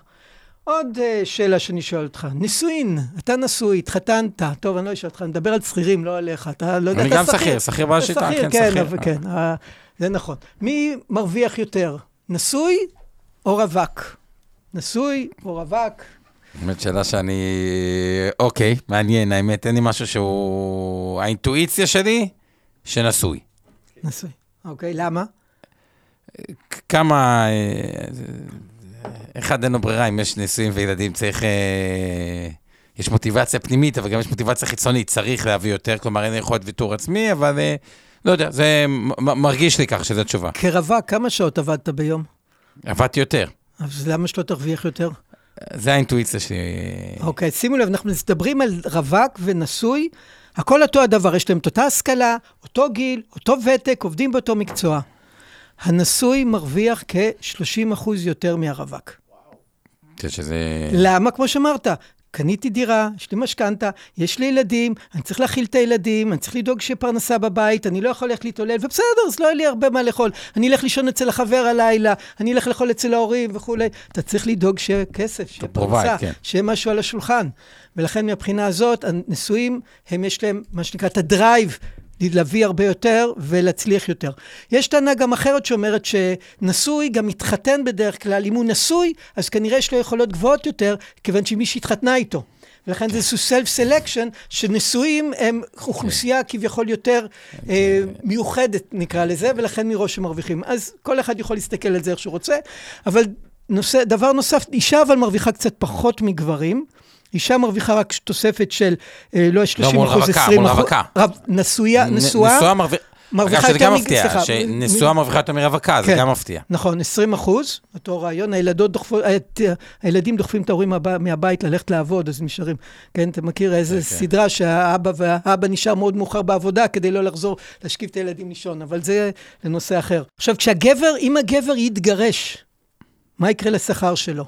עוד uh, שאלה שאני שואל אותך, נישואין, אתה נשוי, התחתנת, טוב, אני לא אשאל אותך, אני מדבר על שכירים, לא עליך, אתה לא יודע, אני אתה גם שכיר, שכיר בעל אתה שיטה, שכיר, כן, כן, שכיר. כן, אה, זה נכון. מי מרוויח יותר, נשוי או רווק? נשוי או רווק? באמת שאלה שאני... אוקיי, מעניין, האמת, אין לי משהו שהוא... האינטואיציה שלי, שנשוי. נשוי. אוקיי, למה? כמה... אה, אחד אין לו ברירה, אם יש נישואים וילדים, צריך... אה, יש מוטיבציה פנימית, אבל גם יש מוטיבציה חיצונית, צריך להביא יותר, כלומר אין יכולת ויתור עצמי, אבל אה, לא יודע, זה מרגיש לי כך שזו תשובה. כרווק, כמה שעות עבדת ביום? עבדתי יותר, אז למה שלא תרוויח יותר? זה האינטואיציה שלי. אוקיי, שימו לב, אנחנו מדברים על רווק ונשוי, הכל אותו הדבר, יש להם את אותה השכלה, אותו גיל, אותו ותק, עובדים באותו מקצוע. הנשוי מרוויח כ-30% יותר מהרווק. חושב שזה... למה? כמו שאמרת, קניתי דירה, יש לי משכנתה, יש לי ילדים, אני צריך להאכיל את הילדים, אני צריך לדאוג שיהיה פרנסה בבית, אני לא יכול ללכת להתעולל, ובסדר, אז לא יהיה לי הרבה מה לאכול. אני אלך לישון אצל החבר הלילה, אני אלך לאכול אצל ההורים וכולי. אתה צריך לדאוג שיהיה כסף, שיהיה פרנסה, כן. שיהיה משהו על השולחן. ולכן מהבחינה הזאת, הנשואים, הם יש להם מה שנקרא את הדרייב. להביא הרבה יותר ולהצליח יותר. יש טענה גם אחרת שאומרת שנשוי גם מתחתן בדרך כלל, אם הוא נשוי, אז כנראה יש לו יכולות גבוהות יותר, כיוון שמישהי התחתנה איתו. ולכן זה איזשהו self selection, שנשואים הם אוכלוסייה כביכול יותר אה, מיוחדת, נקרא לזה, ולכן מראש הם מרוויחים. אז כל אחד יכול להסתכל על זה איך שהוא רוצה, אבל נושא, דבר נוסף, אישה אבל מרוויחה קצת פחות מגברים. אישה מרוויחה רק תוספת של, אה, לא 30 מול אחוז, רווקה, 20 מול אחוז. נשואה. נשואה מרוויחה... מרוויחה אגב, שזה יותר גם מפתיע, שנשואה מ- מרוויחה יותר מרווקה, זה כן. גם מפתיע. נכון, 20 אחוז, אותו רעיון, הת- הילדים דוחפים את ההורים מהב- מהבית ללכת לעבוד, אז נשארים. כן, אתה מכיר איזה כן. סדרה שהאבא והאבא נשאר מאוד מאוחר בעבודה כדי לא לחזור להשכיב את הילדים לישון, אבל זה לנושא אחר. עכשיו, כשהגבר, אם הגבר יתגרש, מה יקרה לשכר שלו?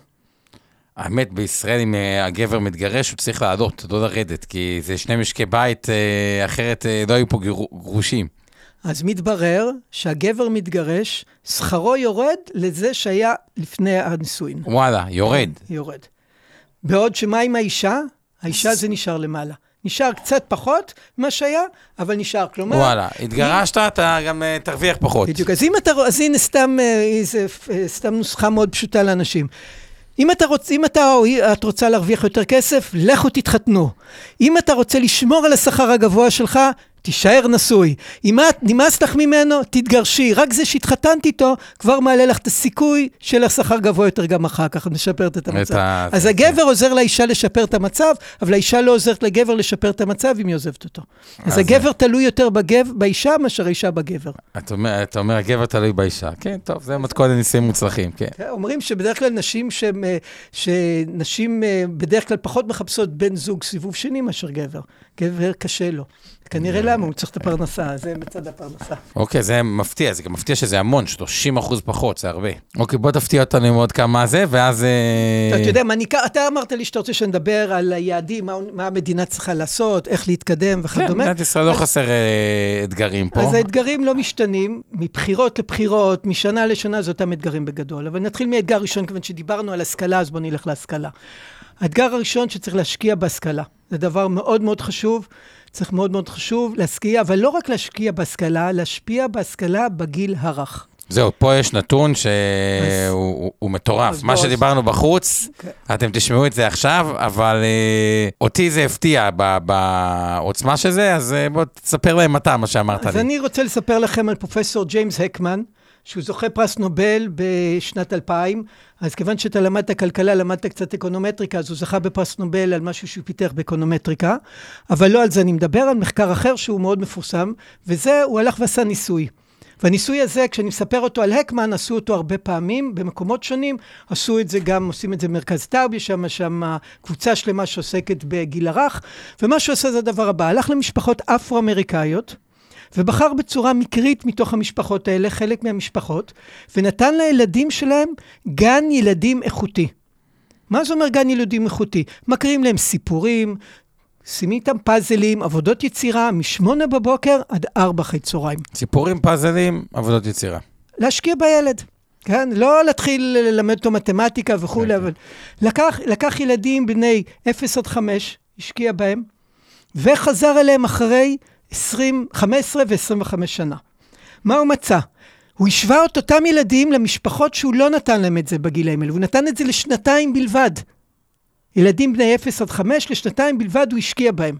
האמת, בישראל, אם אה, הגבר מתגרש, הוא צריך לעלות, לא לרדת, כי זה שני משקי בית, אה, אחרת אה, לא היו פה גרו- גרושים. אז מתברר שהגבר מתגרש, שכרו יורד לזה שהיה לפני הנישואין. וואלה, יורד. יורד. בעוד שמה עם האישה? האישה זה נשאר למעלה. נשאר קצת פחות ממה שהיה, אבל נשאר. כלומר... וואלה, התגרשת, אתה גם אה, תרוויח פחות. בדיוק. אז אם אתה... אז הנה סתם, אה, סתם נוסחה מאוד פשוטה לאנשים. אם אתה, רוצ, אם אתה או את רוצה להרוויח יותר כסף, לכו תתחתנו. אם אתה רוצה לשמור על השכר הגבוה שלך, תישאר נשוי. אם את, נמאס לך ממנו, תתגרשי. רק זה שהתחתנת איתו, כבר מעלה לך את הסיכוי שיהיה לך שכר גבוה יותר גם אחר כך, את משפרת את המצב. ה- אז זה- הגבר עוזר לאישה לשפר את המצב, אבל האישה לא עוזרת לגבר לשפר את המצב אם היא עוזבת אותו. אז אז- הגבר תלוי יותר בגב, באישה מאשר האישה בגבר. אומר, אתה אומר, הגבר תלוי באישה. כן, טוב, זה מתכון לנישואים מוצלחים, כן. כן, אומרים שבדרך כלל נשים אה, שנשים אה, בדרך כלל פחות מחפשות בן זוג סיבוב שני מאשר גבר. גבר קשה לו. כנראה למה, הוא צריך את הפרנסה, זה מצד הפרנסה. אוקיי, זה מפתיע, זה גם מפתיע שזה המון, 30 אחוז פחות, זה הרבה. אוקיי, בוא תפתיע אותנו עם עוד כמה זה, ואז... אה, אתה יודע, אתה אמרת לי שאתה רוצה שנדבר על היעדים, מה, מה המדינה צריכה לעשות, איך להתקדם כן, וכדומה. מדינת ישראל לא חסר אה, אתגרים פה. אז האתגרים לא משתנים, מבחירות לבחירות, משנה לשנה, זה אותם אתגרים בגדול. אבל נתחיל מאתגר ראשון, כיוון שדיברנו על השכלה, אז בואו נלך להשכלה. האתגר הראשון שצריך להשקיע בהשכלה. זה דבר מאוד מאוד חשוב, צריך מאוד מאוד חשוב להשקיע, אבל לא רק להשקיע בהשכלה, להשפיע בהשכלה בגיל הרך. זהו, פה יש נתון אז- שהוא הוא- הוא מטורף. אז מה אז- שדיברנו בחוץ, כן. אתם תשמעו את זה עכשיו, אבל אה, אותי זה הפתיע בעוצמה של זה, אז אה, בוא תספר להם אתה מה שאמרת אז לי. אני רוצה לספר לכם על פרופסור ג'יימס הקמן, שהוא זוכה פרס נובל בשנת 2000. אז כיוון שאתה למדת כלכלה, למדת קצת אקונומטריקה, אז הוא זכה בפרס נובל על משהו שהוא פיתח באקונומטריקה. אבל לא על זה אני מדבר, על מחקר אחר שהוא מאוד מפורסם, וזה, הוא הלך ועשה ניסוי. והניסוי הזה, כשאני מספר אותו על הקמן, עשו אותו הרבה פעמים, במקומות שונים. עשו את זה גם, עושים את זה במרכז טרבי, שם, שם קבוצה שלמה שעוסקת בגיל הרך. ומה שהוא עושה זה הדבר הבא, הלך למשפחות אפרו-אמריקאיות, ובחר בצורה מקרית מתוך המשפחות האלה, חלק מהמשפחות, ונתן לילדים שלהם גן ילדים איכותי. מה זה אומר גן ילדים איכותי? מקריאים להם סיפורים, שימים איתם פאזלים, עבודות יצירה, משמונה בבוקר עד ארבע אחרי צהריים. סיפורים, פאזלים, עבודות יצירה. להשקיע בילד, כן? לא להתחיל ללמד אותו מתמטיקה וכולי, אבל לקח, לקח ילדים בני 0 עד 5, השקיע בהם, וחזר אליהם אחרי 20, 15 ו-25 שנה. מה הוא מצא? הוא השווה את אותם ילדים למשפחות שהוא לא נתן להם את זה בגילאים האלה, הוא נתן את זה לשנתיים בלבד. ילדים בני 0 עד 5, לשנתיים בלבד הוא השקיע בהם.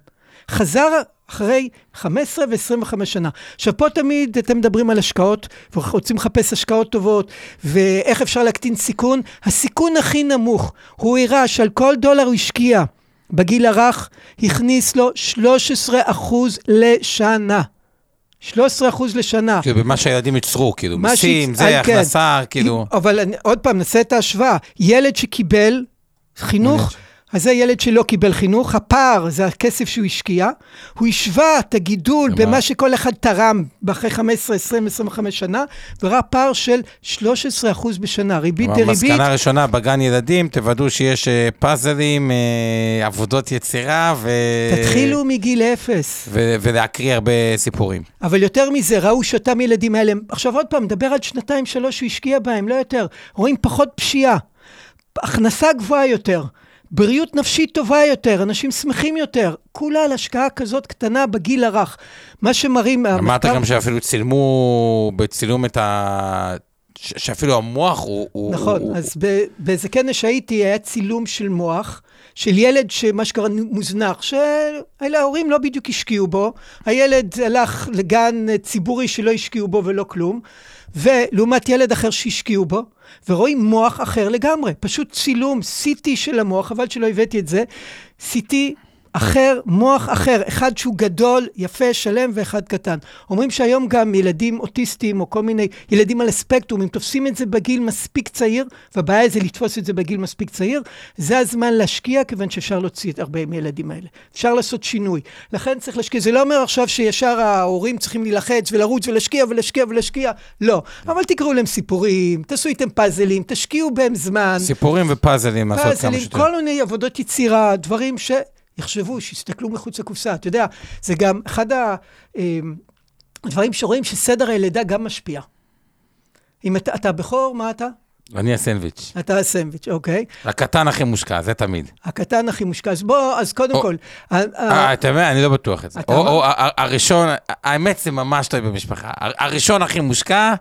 חזר אחרי 15 ו-25 שנה. עכשיו, פה תמיד אתם מדברים על השקעות, ורוצים לחפש השקעות טובות, ואיך אפשר להקטין סיכון. הסיכון הכי נמוך, הוא הראה שעל כל דולר הוא השקיע בגיל הרך, הכניס לו 13 אחוז לשנה. 13 אחוז לשנה. כאילו, במה שהילדים ייצרו, כאילו, מיסים, זה, אה, כן. הכנסה, כאילו... אבל אני, עוד פעם, נעשה את ההשוואה. ילד שקיבל חינוך. אז זה ילד שלא קיבל חינוך, הפער זה הכסף שהוא השקיע, הוא השווה את הגידול למה? במה שכל אחד תרם אחרי 15, 20, 25 שנה, וראה פער של 13 אחוז בשנה, ריבית דריבית. המסקנה הראשונה בגן ילדים, תוודאו שיש אה, פאזלים, אה, עבודות יצירה, ו... תתחילו מגיל אפס. ו- ולהקריא הרבה סיפורים. אבל יותר מזה, ראו שאותם ילדים האלה, עכשיו עוד פעם, נדבר על שנתיים, שלוש שהוא השקיע בהם, לא יותר. רואים פחות פשיעה, הכנסה גבוהה יותר, בריאות נפשית טובה יותר, אנשים שמחים יותר, כולה על השקעה כזאת קטנה בגיל הרך. מה שמראים... אמרת המחקר- גם שאפילו צילמו בצילום את ה... ש- שאפילו המוח הוא... הוא- נכון, הוא- אז ב- באיזה כנס שהייתי, היה צילום של מוח, של ילד שמה שקרה מוזנח, שאלה ההורים לא בדיוק השקיעו בו, הילד הלך לגן ציבורי שלא השקיעו בו ולא כלום, ולעומת ילד אחר שהשקיעו בו, ורואים מוח אחר לגמרי, פשוט צילום CT של המוח, חבל שלא הבאתי את זה, CT אחר, מוח אחר, אחד שהוא גדול, יפה, שלם ואחד קטן. אומרים שהיום גם ילדים אוטיסטים או כל מיני ילדים על הספקטרום, אם תופסים את זה בגיל מספיק צעיר, והבעיה זה לתפוס את זה בגיל מספיק צעיר, זה הזמן להשקיע, כיוון שאפשר להוציא את הרבה מהילדים האלה. אפשר לעשות שינוי. לכן צריך להשקיע. זה לא אומר עכשיו שישר ההורים צריכים להילחץ ולרוץ ולהשקיע ולהשקיע ולהשקיע, לא. אבל תקראו להם סיפורים, תעשו איתם פאזלים, תשקיעו בהם זמן. סיפורים ופאזלים לעשות כמה פאזלים, שיותר. כל מיני עבודות יצירה, דברים שיחשבו, שיסתכלו מחוץ לקופסה. אתה יודע, זה גם אחד אמ, הדברים שרואים שסדר הלידה גם משפיע. אם אתה, אתה בכור, מה אתה? אני הסנדוויץ'. אתה הסנדוויץ', אוקיי. הקטן הכי מושקע, זה תמיד. הקטן הכי מושקע. אז בוא, אז קודם או- כל, אה, אתה יודע, אני לא בטוח את זה. או-? או ה- הראשון, האמת זה ממש תלוי במשפחה. ה- הראשון הכי מושקע,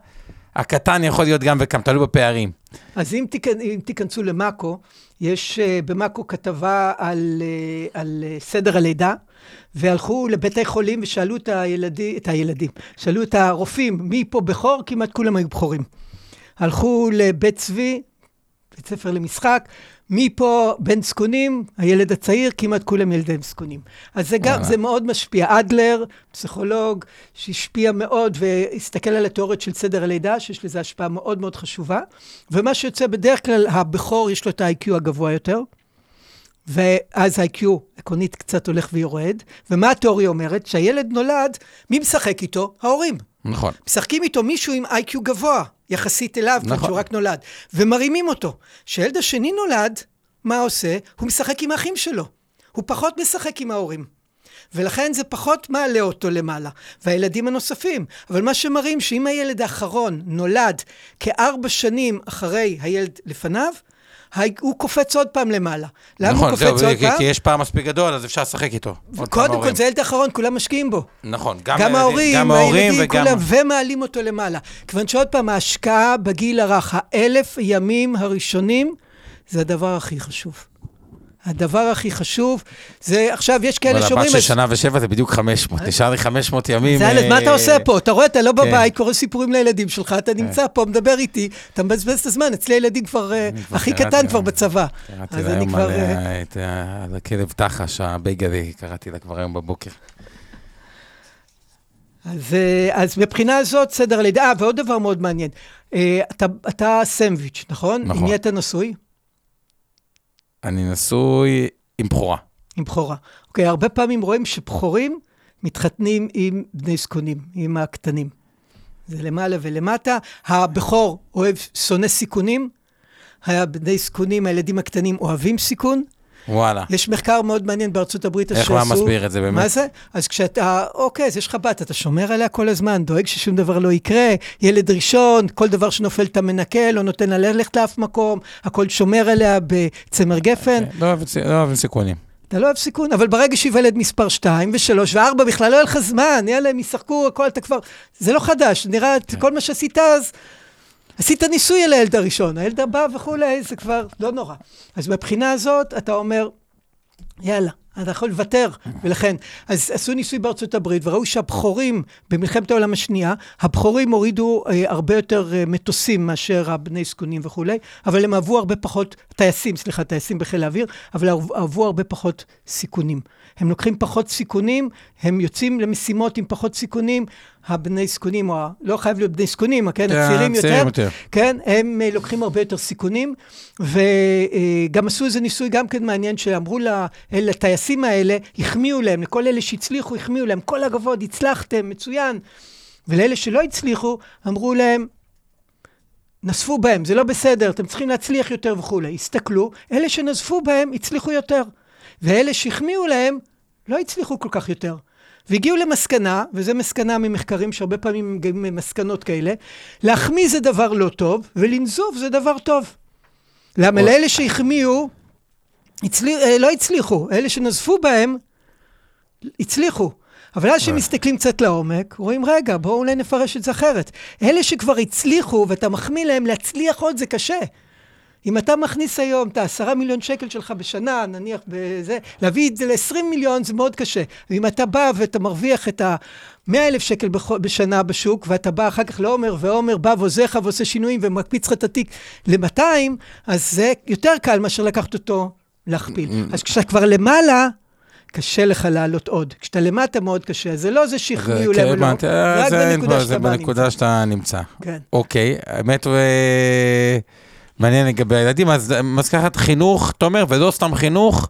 הקטן יכול להיות גם וגם, תלוי בפערים. אז אם, תיכ... אם תיכנסו למאקו, יש uh, במאקו כתבה על, uh, על uh, סדר הלידה, והלכו לבתי חולים ושאלו את, הילדי, את הילדים, שאלו את הרופאים, מי פה בכור? כמעט כולם היו בכורים. הלכו לבית צבי, בית ספר למשחק, מי פה בן זקונים? הילד הצעיר, כמעט כולם ילדי זקונים. אז זה גם, זה מאוד משפיע. אדלר, פסיכולוג, שהשפיע מאוד והסתכל על התיאוריות של סדר הלידה, שיש לזה השפעה מאוד מאוד חשובה. ומה שיוצא בדרך כלל, הבכור יש לו את ה-IQ הגבוה יותר, ואז ה-IQ עקרונית קצת הולך ויורד. ומה התיאוריה אומרת? שהילד נולד, מי משחק איתו? ההורים. נכון. משחקים איתו מישהו עם איי-קיו גבוה, יחסית אליו, נכון. כשהוא רק נולד, ומרימים אותו. כשהילד השני נולד, מה עושה? הוא משחק עם האחים שלו. הוא פחות משחק עם ההורים. ולכן זה פחות מעלה אותו למעלה. והילדים הנוספים. אבל מה שמראים שאם הילד האחרון נולד כארבע שנים אחרי הילד לפניו, הוא קופץ עוד פעם למעלה. למה נכון, הוא קופץ זהו, עוד כי, פעם? כי יש פער מספיק גדול, אז אפשר לשחק איתו. קודם כל. זה הילד האחרון, כולם משקיעים בו. נכון, גם, גם ההורים, גם ההורים הילדים, וגם... כולם, ומעלים אותו למעלה. כיוון שעוד פעם, ההשקעה בגיל הרך, האלף ימים הראשונים, זה הדבר הכי חשוב. הדבר הכי חשוב, זה עכשיו, יש כאלה אבל שאומרים... הבת של שנה ושבע זה בדיוק 500, נשאר לי 500 ימים. זה הילד, מה אתה אה, עושה פה? אתה רואה, אתה לא כן. בבית, קורא סיפורים לילדים שלך, אתה נמצא פה, מדבר איתי, אתה מבזבז את הזמן, אצלי הילדים כבר, אה, הכי קטן. כבר בצבא. קראתי אז לה אני היום כבר... על, אה, אה, הכלב תחש, הבייגלי, קראתי לה כבר היום בבוקר. אז, אה, אז מבחינה הזאת, סדר הלידה, אה, ועוד דבר מאוד מעניין, אה, אתה, אתה סנדוויץ', נכון? נכון. עם מי אתה נשוי? אני נשוי עם בכורה. עם בכורה. אוקיי, הרבה פעמים רואים שבכורים מתחתנים עם בני זקונים, עם הקטנים. זה למעלה ולמטה. הבכור אוהב, שונא סיכונים, הבני זקונים, הילדים הקטנים אוהבים סיכון. וואלה. יש מחקר מאוד מעניין בארצות הברית איך שעשו. מה מסביר את זה באמת? מה זה? אז כשאתה, אוקיי, אז יש לך בת, אתה שומר עליה כל הזמן, דואג ששום דבר לא יקרה, ילד ראשון, כל דבר שנופל אתה מנקה, לא נותן לה ללכת לאף מקום, הכל שומר עליה בצמר גפן. לא אוהב- לא אוהב סיכונים. אתה לא אוהב סיכון, אבל ברגע שייוולד מספר 2 ו-3 ו-4, בכלל לא יהיה לך זמן, יאללה, הם ישחקו, הכל אתה כבר... זה לא חדש, נראה, כן. כל מה שעשית אז, עשית ניסוי על הילד הראשון, הילד הבא וכולי, זה כבר לא נורא. אז מבחינה הזאת, אתה אומר, יאללה, אתה יכול לוותר, ולכן, אז עשו ניסוי בארצות הברית, וראו שהבכורים במלחמת העולם השנייה, הבכורים הורידו אה, הרבה יותר אה, מטוסים מאשר הבני זקונים וכולי, אבל הם אהבו הרבה פחות, טייסים, סליחה, טייסים בחיל האוויר, אבל אהבו- הרבה פחות סיכונים. הם לוקחים פחות סיכונים, הם יוצאים למשימות עם פחות סיכונים, הבני זקונים, או ה- לא חייב להיות בני זקונים, כן, כן, הצעירים יותר, יותר. כן, הם אה, לוקחים הרבה יותר סיכונים, וגם עשו איזה ניסוי גם כן מעניין, שאמרו לטייסים האלה, החמיאו להם, לכל אלה שהצליחו, החמיאו להם, כל הכבוד, הצלחתם, מצוין. ולאלה שלא הצליחו, אמרו להם, נזפו בהם, זה לא בסדר, אתם צריכים להצליח יותר וכולי. הסתכלו, אלה שנזפו בהם הצליחו יותר, ואלה שהחמיאו להם לא הצליחו כל כך יותר. והגיעו למסקנה, וזו מסקנה ממחקרים שהרבה פעמים מגיעים ממסקנות כאלה, להחמיא זה דבר לא טוב, ולנזוף זה דבר טוב. למה? לאלה שהחמיאו, הצלי, אה, לא הצליחו, אלה שנזפו בהם, הצליחו. אבל אז כשמסתכלים קצת לעומק, רואים, רגע, בואו אולי נפרש את זה אחרת. אלה שכבר הצליחו, ואתה מחמיא להם, להצליח עוד זה קשה. אם אתה מכניס היום את העשרה מיליון שקל שלך בשנה, נניח בזה, להביא את זה ל-20 מיליון זה מאוד קשה. ואם אתה בא ואתה מרוויח את ה-100 אלף שקל בשנה בשוק, ואתה בא אחר כך לעומר, ועומר בא ועוזר לך ועושה שינויים ומקפיץ לך את התיק ל-200, אז זה יותר קל מאשר לקחת אותו להכפיל. אז כשאתה כבר למעלה, קשה לך לעלות עוד. כשאתה למטה מאוד קשה, זה לא זה שהחמיאו זה- להם או כן, לא, רק בנקודה שאתה נמצא. כן. אוקיי, האמת מעניין לגבי הילדים, אז מזכחת חינוך, תומר, ולא סתם חינוך,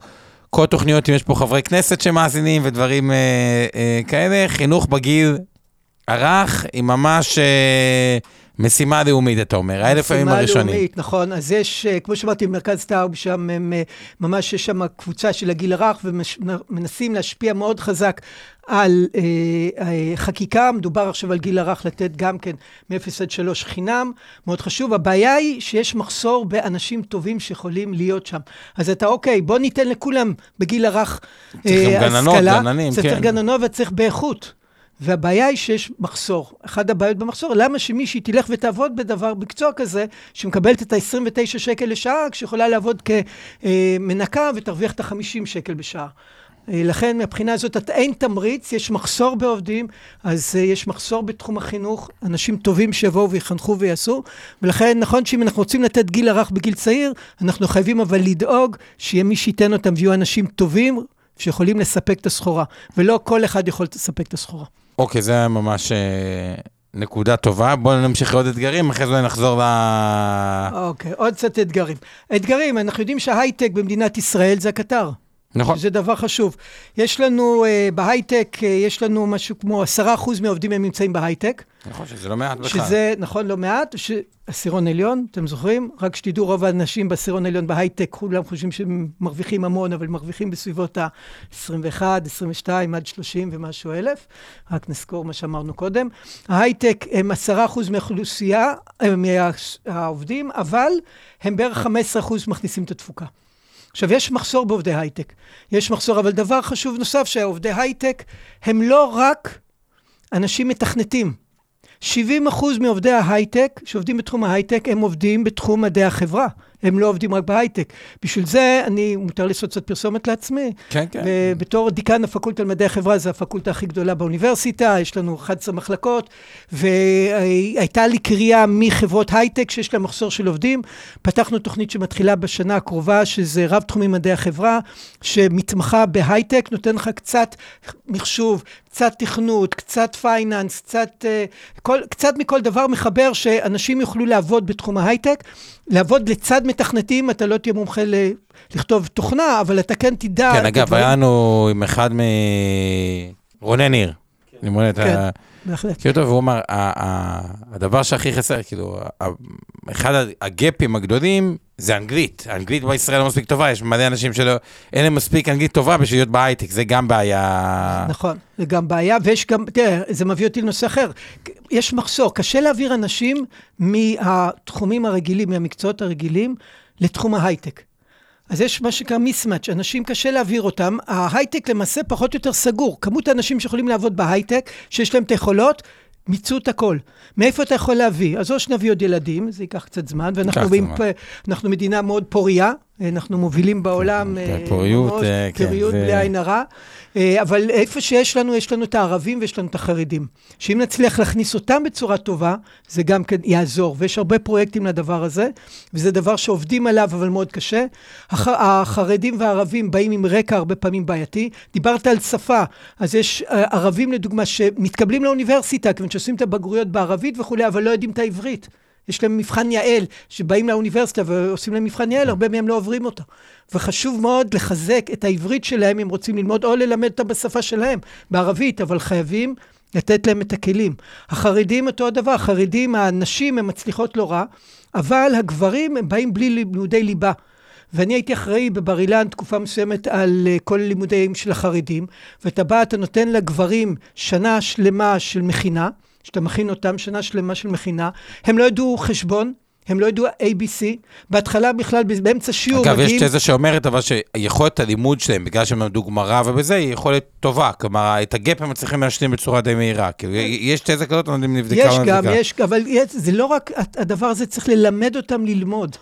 כל תוכניות, אם יש פה חברי כנסת שמאזינים ודברים אה, אה, כאלה, חינוך בגיל הרך היא ממש אה, משימה לאומית, אתה אומר, האלף הימים משימה הראשונים. לאומית, נכון. אז יש, אה, כמו שאמרתי, במרכז טאוב, שם הם, אה, ממש יש שם קבוצה של הגיל הרך, ומנסים להשפיע מאוד חזק על אה, אה, חקיקה. מדובר עכשיו על גיל הרך לתת גם כן מ-0 עד 3 חינם, מאוד חשוב. הבעיה היא שיש מחסור באנשים טובים שיכולים להיות שם. אז אתה, אוקיי, בוא ניתן לכולם בגיל הרך צריך גם אה, גננות, השכלה. גננים, צריך כן. גננות וצריך באיכות. והבעיה היא שיש מחסור. אחת הבעיות במחסור, למה שמישהי תלך ותעבוד בדבר, מקצוע כזה, שמקבלת את ה-29 שקל לשעה, כשיכולה לעבוד כמנקה ותרוויח את ה-50 שקל בשעה. אה, לכן מהבחינה הזאת אין תמריץ, יש מחסור בעובדים, אז אה, יש מחסור בתחום החינוך, אנשים טובים שיבואו ויחנכו ויעשו, ולכן נכון שאם אנחנו רוצים לתת גיל הרך בגיל צעיר, אנחנו חייבים אבל לדאוג שיהיה מי שייתן אותם ויהיו אנשים טובים שיכולים לספק את הסחורה, ולא כל אחד יכול לספק את הסחורה. אוקיי, זה ממש... אה, נקודה טובה, בואו נמשיך לעוד אתגרים, אחרי זה נחזור ל... אוקיי, עוד קצת אתגרים. אתגרים, אנחנו יודעים שההייטק במדינת ישראל זה הקטר. נכון. זה דבר חשוב. יש לנו uh, בהייטק, uh, יש לנו משהו כמו עשרה אחוז מהעובדים הם נמצאים בהייטק. נכון, שזה לא מעט בכלל. שזה, נכון, לא מעט. ש... עשירון עליון, אתם זוכרים? רק שתדעו, רוב האנשים בעשירון עליון בהייטק, כולם חושבים שהם מרוויחים המון, אבל מרוויחים בסביבות ה-21, 22 עד 30 ומשהו אלף. רק נזכור מה שאמרנו קודם. ההייטק הם עשרה אחוז מהאוכלוסייה, מהעובדים, אבל הם בערך 15 אחוז מכניסים את התפוקה. עכשיו, יש מחסור בעובדי הייטק. יש מחסור, אבל דבר חשוב נוסף, שהעובדי הייטק הם לא רק אנשים מתכנתים. 70 אחוז מעובדי ההייטק, שעובדים בתחום ההייטק, הם עובדים בתחום מדעי החברה. הם לא עובדים רק בהייטק. בשביל זה, אני, מותר לעשות קצת פרסומת לעצמי. כן, כן. בתור דיקן הפקולטה למדעי החברה, זו הפקולטה הכי גדולה באוניברסיטה, יש לנו 11 מחלקות, והייתה לי קריאה מחברות הייטק שיש להן מחסור של עובדים. פתחנו תוכנית שמתחילה בשנה הקרובה, שזה רב תחומי מדעי החברה, שמתמחה בהייטק, נותן לך קצת מחשוב, קצת תכנות, קצת finance, קצת, כל, קצת מכל דבר מחבר שאנשים יוכלו לעבוד בתחום ההייטק. לעבוד לצד מתכנתים, אתה לא תהיה מומחה ל... לכתוב תוכנה, אבל אתה כן תדע... כן, אגב, היה לנו עם אחד מ... רונן ניר. כן, כן בהחלט. כאילו טוב, והוא אמר, הדבר שהכי חסר, כאילו, אחד הגפים הגדולים זה אנגלית. אנגלית בישראל לא מספיק טובה, יש מלא אנשים שלא, אין להם מספיק אנגלית טובה בשביל להיות בהייטק, זה גם בעיה. נכון, זה גם בעיה, ויש גם, תראה, זה מביא אותי לנושא אחר. יש מחסור, קשה להעביר אנשים מהתחומים הרגילים, מהמקצועות הרגילים, לתחום ההייטק. אז יש מה שנקרא מיסמאץ', אנשים קשה להעביר אותם, ההייטק למעשה פחות או יותר סגור. כמות האנשים שיכולים לעבוד בהייטק, שיש להם את היכולות, מיצו את הכל. מאיפה אתה יכול להביא? אז או שנביא עוד ילדים, זה ייקח קצת זמן, ואנחנו בים, אנחנו מדינה מאוד פוריה, אנחנו מובילים בעולם, כן, אה, פוריות, אה, כן, פוריות בלי עין הרע. אה, אבל איפה שיש לנו, יש לנו את הערבים ויש לנו את החרדים. שאם נצליח להכניס אותם בצורה טובה, זה גם כן יעזור. ויש הרבה פרויקטים לדבר הזה, וזה דבר שעובדים עליו, אבל מאוד קשה. הח, החרדים והערבים באים עם רקע הרבה פעמים בעייתי. דיברת על שפה, אז יש ערבים לדוגמה שמתקבלים לאוניברסיטה, כיוון שעושים את הבגרויות בערבית וכולי, אבל לא יודעים את העברית. יש להם מבחן יעל, שבאים לאוניברסיטה ועושים להם מבחן יעל, הרבה מהם לא עוברים אותו. וחשוב מאוד לחזק את העברית שלהם אם רוצים ללמוד, או ללמד אותם בשפה שלהם, בערבית, אבל חייבים לתת להם את הכלים. החרדים אותו הדבר, החרדים, הנשים, הן מצליחות לא רע, אבל הגברים, הם באים בלי לימודי ליבה. ואני הייתי אחראי בבר אילן תקופה מסוימת על uh, כל לימודים של החרדים, ואתה בא, אתה נותן לגברים שנה שלמה של מכינה, שאתה מכין אותם שנה שלמה של מכינה, הם לא ידעו חשבון, הם לא ידעו ABC, בהתחלה בכלל, באמצע שיעור אגב, מגיעים... אגב, יש תזה שאומרת אבל שיכולת הלימוד שלהם, בגלל שהם למדו גמרא ובזה, היא יכולת טובה. כלומר, את הגאפ הם מצליחים להשלים בצורה די מהירה. כאילו, יש תזה כזאת, אני לא יודע אם נבדקה או נבדקה. יש גם, יש, אבל יש, זה לא רק, הדבר הזה צריך ללמד אותם ללמוד.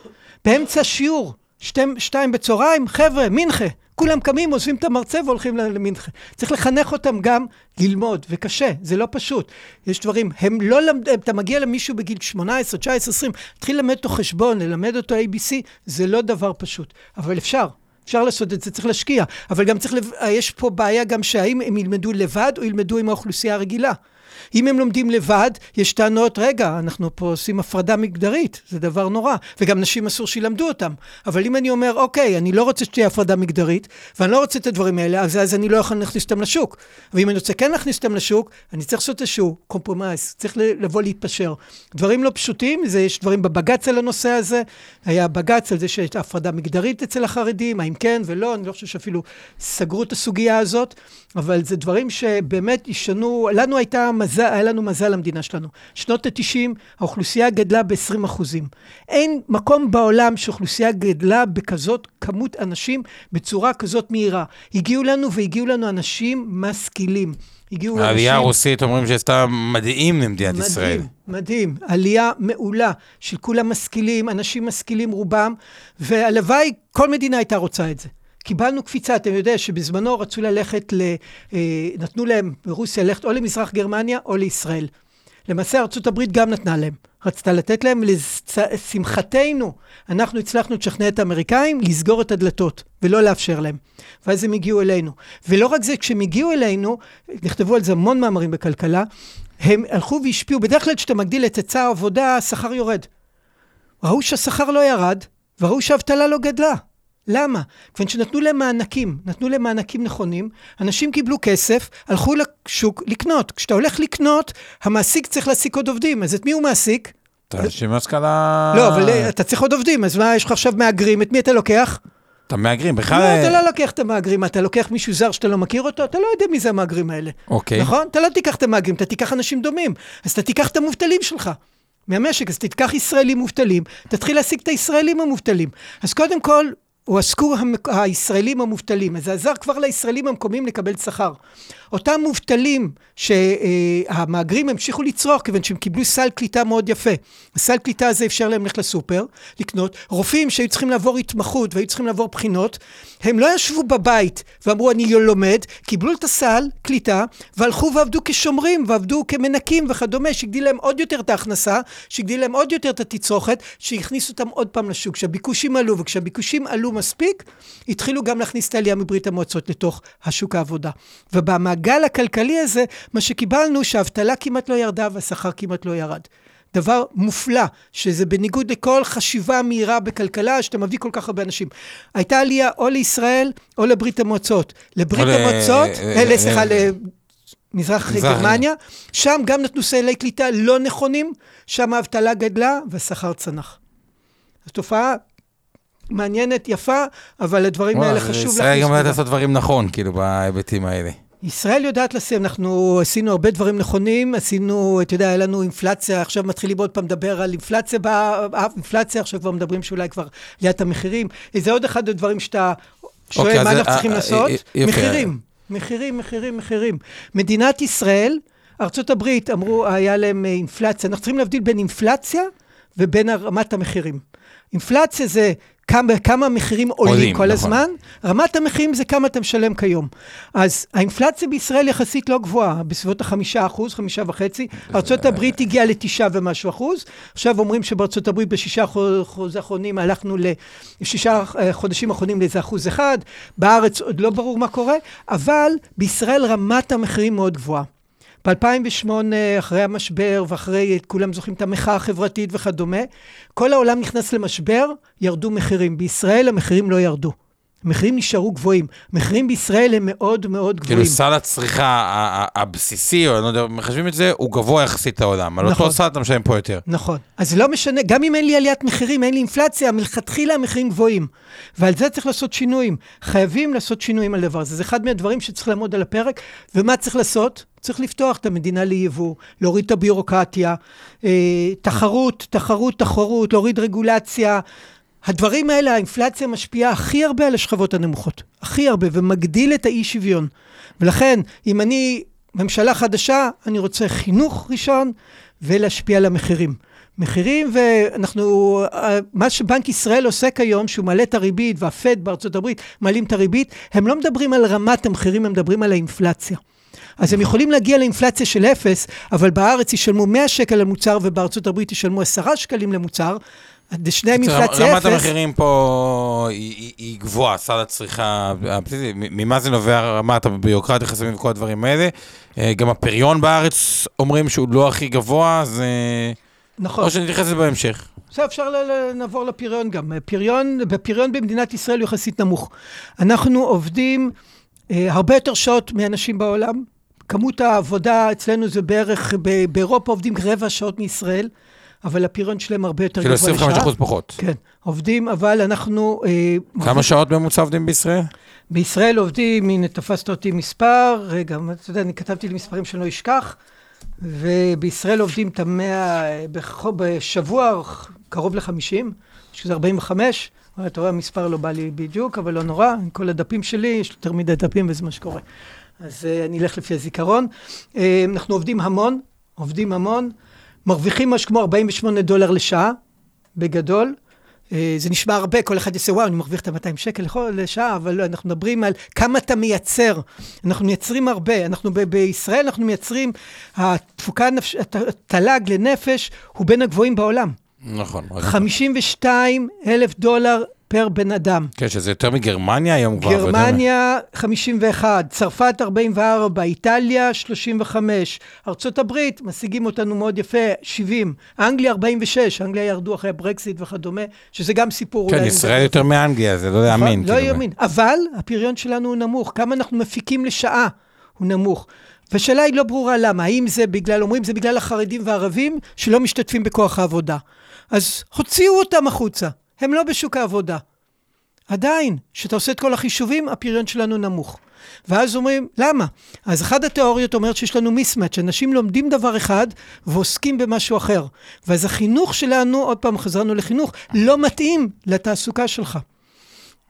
באמצע שיעור, שתי, שתיים בצהריים, חבר'ה, מנחה. כולם קמים, עוזבים את המרצה והולכים למנחה. צריך לחנך אותם גם ללמוד, וקשה, זה לא פשוט. יש דברים, הם לא למד... אתה מגיע למישהו בגיל 18, 19, 20, תתחיל ללמד אותו חשבון, ללמד אותו ABC, זה לא דבר פשוט, אבל אפשר. אפשר לעשות את זה, צריך להשקיע. אבל גם צריך, לב... יש פה בעיה גם שהאם הם ילמדו לבד או ילמדו עם האוכלוסייה הרגילה. אם הם לומדים לבד, יש טענות, רגע, אנחנו פה עושים הפרדה מגדרית, זה דבר נורא, וגם נשים אסור שילמדו אותם. אבל אם אני אומר, אוקיי, אני לא רוצה שתהיה הפרדה מגדרית, ואני לא רוצה את הדברים האלה, אז, אז אני לא יכול להכניס אותם לשוק. ואם אני רוצה כן להכניס אותם לשוק, אני צריך לעשות איזשהו compromise, צריך לבוא להתפשר. דברים לא פשוטים, זה, יש דברים בבג"ץ על הנושא הזה, היה בג"ץ על זה שיש הפרדה מגדרית אצל החרדים, האם כן ולא, אני לא חושב שאפילו סגרו את הסוגיה הזאת, אבל זה דברים שבאמת ישנו, לנו הייתה מזל, היה לנו מזל למדינה שלנו. שנות ה-90, האוכלוסייה גדלה ב-20 אחוזים. אין מקום בעולם שאוכלוסייה גדלה בכזאת כמות אנשים בצורה כזאת מהירה. הגיעו לנו והגיעו לנו אנשים משכילים. הגיעו אנשים... העלייה הרוסית אומרים שעשתה מדהים למדינת מדהים, ישראל. מדהים, מדהים. עלייה מעולה של כולם משכילים, אנשים משכילים רובם, והלוואי, כל מדינה הייתה רוצה את זה. קיבלנו קפיצה, אתם יודעים שבזמנו רצו ללכת, ל, אה, נתנו להם ברוסיה ללכת או למזרח גרמניה או לישראל. למעשה ארה"ב גם נתנה להם. רצתה לתת להם, לשמחתנו, אנחנו הצלחנו לשכנע את האמריקאים לסגור את הדלתות ולא לאפשר להם. ואז הם הגיעו אלינו. ולא רק זה, כשהם הגיעו אלינו, נכתבו על זה המון מאמרים בכלכלה, הם הלכו והשפיעו. בדרך כלל כשאתה מגדיל את היצע העבודה, השכר יורד. ראו שהשכר לא ירד, וראו שהאבטלה לא גדלה. למה? כיוון שנתנו להם מענקים, נתנו להם מענקים נכונים, אנשים קיבלו כסף, הלכו לשוק לקנות. כשאתה הולך לקנות, המעסיק צריך להעסיק עוד עובדים, אז את מי הוא מעסיק? אתה אנשים השכלה... לא, אבל אה, אתה צריך עוד עובדים, אז מה, יש לך עכשיו מהגרים, את מי אתה לוקח? אתה מהגרים, בכלל... לא, אתה לא לוקח את המהגרים, אתה לוקח מישהו זר שאתה לא מכיר אותו, אתה לא יודע מי זה המהגרים האלה. אוקיי. נכון? אתה לא תיקח את המהגרים, אתה תיקח אנשים דומים. אז אתה תיקח את המובטלים שלך. מהמשק, אז תיקח ישראלים מובטלים, תתחיל להשיג את הישראלים המובטלים. אז קודם כל, הועסקו המק... הישראלים המובטלים, אז זה עזר כבר לישראלים המקומיים לקבל שכר. אותם מובטלים שהמהגרים המשיכו לצרוך, כיוון שהם קיבלו סל קליטה מאוד יפה. הסל קליטה הזה אפשר להם ללכת לסופר, לקנות. רופאים שהיו צריכים לעבור התמחות והיו צריכים לעבור בחינות, הם לא ישבו בבית ואמרו אני לא לומד, קיבלו את הסל קליטה והלכו ועבדו כשומרים ועבדו כמנקים וכדומה, שהגדיל להם עוד יותר את ההכנסה, שהגדיל להם עוד יותר את התצרוכת, שהכניסו אותם עוד פעם לשוק. כשהביקושים עלו, וכשהביקושים עלו מספיק, התחילו גם להכניס את העלייה מברית המועצות לתוך השוק העבודה. ובמעגל הכלכלי הזה, מה שקיבלנו, שהאבטלה כמעט לא ירדה והשכר כמעט לא ירד. דבר מופלא, שזה בניגוד לכל חשיבה מהירה בכלכלה, שאתה מביא כל כך הרבה אנשים. הייתה עלייה או לישראל או לברית המועצות. לברית ל- המועצות, אה, אה, אה, סליחה, אה, למזרח מזרח. גרמניה, שם גם נתנו סלי קליטה לא נכונים, שם האבטלה גדלה והשכר צנח. זו תופעה מעניינת, יפה, אבל הדברים האלה חשוב ישראל להכניס גם יודעת. לעשות דברים נכון, כאילו, בהיבטים האלה. ישראל יודעת לשים, אנחנו עשינו הרבה דברים נכונים, עשינו, אתה יודע, היה לנו אינפלציה, עכשיו מתחילים עוד פעם לדבר על אינפלציה, בא- אינפלציה, עכשיו כבר מדברים שאולי כבר עליית המחירים. זה עוד אחד הדברים שאתה שואל אוקיי, מה אנחנו אה, צריכים אה, לעשות. אה, יופי. מחירים, מחירים, מחירים, מחירים. מדינת ישראל, ארצות הברית אמרו, היה להם אה, אינפלציה, אנחנו צריכים להבדיל בין אינפלציה ובין רמת המחירים. אינפלציה זה כמה, כמה המחירים עולים, עולים, כל נכון. הזמן, רמת המחירים זה כמה אתה משלם כיום. אז האינפלציה בישראל יחסית לא גבוהה, בסביבות החמישה אחוז, חמישה וחצי. ארה"ב הגיעה לתשעה ומשהו אחוז. עכשיו אומרים שבארה"ב בשישה חודשים האחרונים הלכנו לשישה חודשים האחרונים לאיזה אחוז אחד. בארץ עוד לא ברור מה קורה, אבל בישראל רמת המחירים מאוד גבוהה. ב-2008, אחרי המשבר ואחרי, כולם זוכרים את המחאה החברתית וכדומה, כל העולם נכנס למשבר, ירדו מחירים. בישראל המחירים לא ירדו. המחירים נשארו גבוהים. מחירים בישראל הם מאוד מאוד גבוהים. כאילו סל הצריכה הבסיסי, או אני לא יודע, מחשבים את זה, הוא גבוה יחסית לעולם. על נכון. אותו סל אתה משלם פה יותר. נכון. אז לא משנה, גם אם אין לי עליית מחירים, אין לי אינפלציה, מלכתחילה המחירים גבוהים. ועל זה צריך לעשות שינויים. חייבים לעשות שינויים על דבר הזה. זה אחד מהדברים שצריך לעמוד על הפרק. ומה צריך לעשות? צריך לפתוח את המדינה ליבוא, להוריד את הביורוקרטיה, אה, תחרות, תחרות, תחרות, להוריד רגולציה. הדברים האלה, האינפלציה משפיעה הכי הרבה על השכבות הנמוכות. הכי הרבה, ומגדיל את האי שוויון. ולכן, אם אני ממשלה חדשה, אני רוצה חינוך ראשון ולהשפיע על המחירים. מחירים, ואנחנו, אה, מה שבנק ישראל עושה כיום, שהוא מעלה את הריבית, והפד בארצות הברית מעלים את הריבית, הם לא מדברים על רמת המחירים, הם מדברים על האינפלציה. אז הם יכולים להגיע לאינפלציה של אפס, אבל בארץ ישלמו 100 שקל למוצר, ובארצות הברית ישלמו 10 שקלים למוצר. קיצור, אינפלציה רמת אפס. המחירים פה היא- היא היא גבוהה, סל הצריכה הבסיסי. מ- ממה זה נובע רמת הביורוקרטיה, חסמים וכל הדברים האלה? אה, גם הפריון בארץ אומרים שהוא לא הכי גבוה, אז... אה, נכון. או שנתייחס לזה בהמשך. עכשיו אפשר ל- ל- נעבור לפריון גם. פריון, בפריון במדינת ישראל הוא יחסית נמוך. אנחנו עובדים אה, הרבה יותר שעות מאנשים בעולם. כמות העבודה אצלנו זה בערך, באירופה עובדים רבע שעות מישראל, אבל הפריון שלהם הרבה יותר כאילו גבוה לשעה. 25% פחות. כן, עובדים, אבל אנחנו... אה, כמה שעות בממוצע עובדים בישראל? בישראל עובדים, הנה תפסת אותי מספר, רגע, אתה יודע, אני כתבתי לי מספרים שאני לא אשכח. ובישראל עובדים את המאה, בשבוע קרוב ל-50, שזה 45, אתה רואה, המספר לא בא לי בדיוק, אבל לא נורא, עם כל הדפים שלי, יש יותר מדי דפים וזה מה שקורה. אז uh, אני אלך לפי הזיכרון. Uh, אנחנו עובדים המון, עובדים המון, מרוויחים משהו כמו 48 דולר לשעה, בגדול. Uh, זה נשמע הרבה, כל אחד יעשה, וואו, אני מרוויח את ה-200 שקל לשעה, אבל לא, אנחנו מדברים על כמה אתה מייצר. אנחנו מייצרים הרבה. אנחנו ב- בישראל, אנחנו מייצרים, התפוקה, הנפש, התל"ג לנפש הוא בין הגבוהים בעולם. נכון. 52 אלף דולר פר בן אדם. כן, שזה יותר מגרמניה היום כבר. גרמניה 51, צרפת 44, איטליה 35, ארצות הברית משיגים אותנו מאוד יפה, 70, אנגליה 46, אנגליה ירדו אחרי הברקסיט וכדומה, שזה גם סיפור כן, ישראל יותר מאנגליה, זה לא. לא יאמין, כאילו. אבל הפריון שלנו הוא נמוך, כמה אנחנו מפיקים לשעה הוא נמוך. והשאלה היא לא ברורה למה, האם זה בגלל, אומרים זה בגלל החרדים והערבים שלא משתתפים בכוח העבודה. אז הוציאו אותם החוצה, הם לא בשוק העבודה. עדיין, כשאתה עושה את כל החישובים, הפריון שלנו נמוך. ואז אומרים, למה? אז אחת התיאוריות אומרת שיש לנו מיסמץ', אנשים לומדים דבר אחד ועוסקים במשהו אחר. ואז החינוך שלנו, עוד פעם חזרנו לחינוך, לא מתאים לתעסוקה שלך.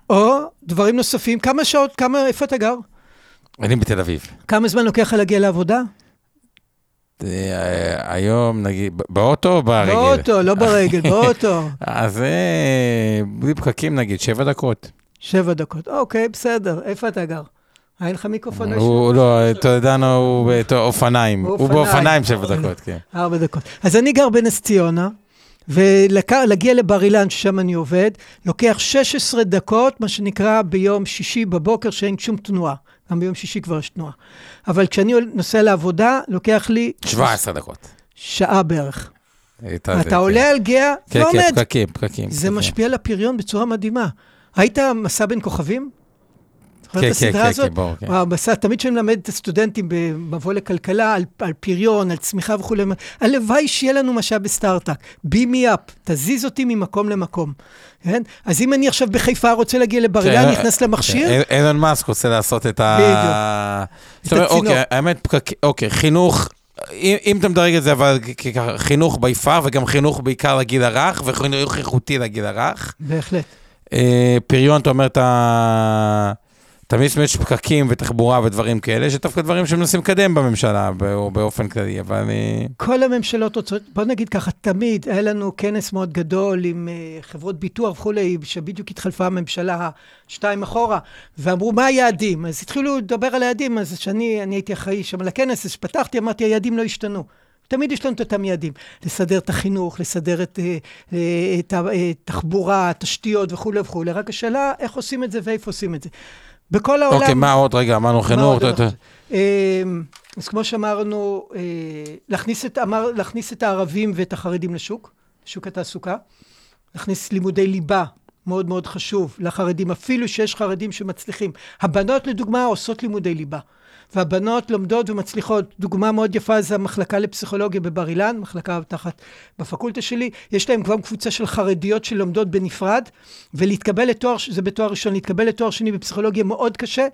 או דברים נוספים, כמה שעות, כמה, איפה אתה גר? אני בתל אביב. כמה זמן לוקח לך להגיע לעבודה? אה, היום, נגיד, באוטו או ברגל? באוטו, לא ברגל, באוטו. אז אה, בלי פקקים נגיד, שבע דקות. שבע דקות, אוקיי, בסדר. איפה אתה גר? אין לך מיקרופון? הוא לא, טולדנו הוא באופניים. הוא באופניים שבע דקות, כן. ארבע דקות. אז אני גר בנס ציונה, ולהגיע לבר אילן, ששם אני עובד, לוקח 16 דקות, מה שנקרא ביום שישי בבוקר, שאין שום תנועה. גם ביום שישי כבר יש תנועה. אבל כשאני נוסע לעבודה, לוקח לי... 17 דקות. שעה בערך. אתה עולה על גאה ועומד. כן, כן, פקקים, פקקים. זה משפיע על הפריון בצורה מדהימה. היית מסע בין כוכבים? כן, כן, כן, כן, ברור, כן. המסע, תמיד כשאני מלמד את הסטודנטים במבוא לכלכלה, על, על פריון, על צמיחה וכולי, הלוואי שיהיה לנו משאב בסטארט-אפ. בי מי אפ, תזיז אותי ממקום למקום. כן? אז אם אני עכשיו בחיפה רוצה להגיע לבר אילן, כן, נכנס למכשיר... אילון מאסק רוצה לעשות את ה... בדיוק. את הצינור. אוקיי, האמת, אוקיי, חינוך... אם, אם אתה מדרג את זה, אבל חינוך ביפר, וגם חינוך בעיקר לגיל הרך, וחינוך איכותי לגיל הרך. בהחלט. אה, פריון, אתה אומר, אתה... תמיד יש פקקים ותחבורה ודברים כאלה, שדווקא דברים שמנסים לקדם בממשלה, או באופן כללי, אבל... אני... כל הממשלות רוצות, בוא נגיד ככה, תמיד היה לנו כנס מאוד גדול עם uh, חברות ביטוח וכולי, שבדיוק התחלפה הממשלה שתיים אחורה, ואמרו, מה היעדים? אז התחילו לדבר על היעדים, אז כשאני הייתי אחראי שם על הכנס, אז פתחתי, אמרתי, היעדים לא השתנו. תמיד יש לנו את אותם יעדים, לסדר את החינוך, לסדר את, uh, את התחבורה, תשתיות וכולי וכולי, רק השאלה איך עושים את זה ואיפה עושים את זה. בכל העולם... אוקיי, מה עוד רגע? אמרנו חינוך. אמ, אז כמו שאמרנו, אה, להכניס את, אמר, להכניס את הערבים ואת החרדים לשוק, שוק התעסוקה, להכניס לימודי ליבה, מאוד מאוד חשוב, לחרדים, אפילו שיש חרדים שמצליחים. הבנות, לדוגמה, עושות לימודי ליבה. והבנות לומדות ומצליחות. דוגמה מאוד יפה זה המחלקה לפסיכולוגיה בבר אילן, מחלקה תחת בפקולטה שלי. יש להם כבר קבוצה של חרדיות שלומדות בנפרד, ולהתקבל לתואר, זה בתואר ראשון, להתקבל לתואר שני בפסיכולוגיה מאוד קשה.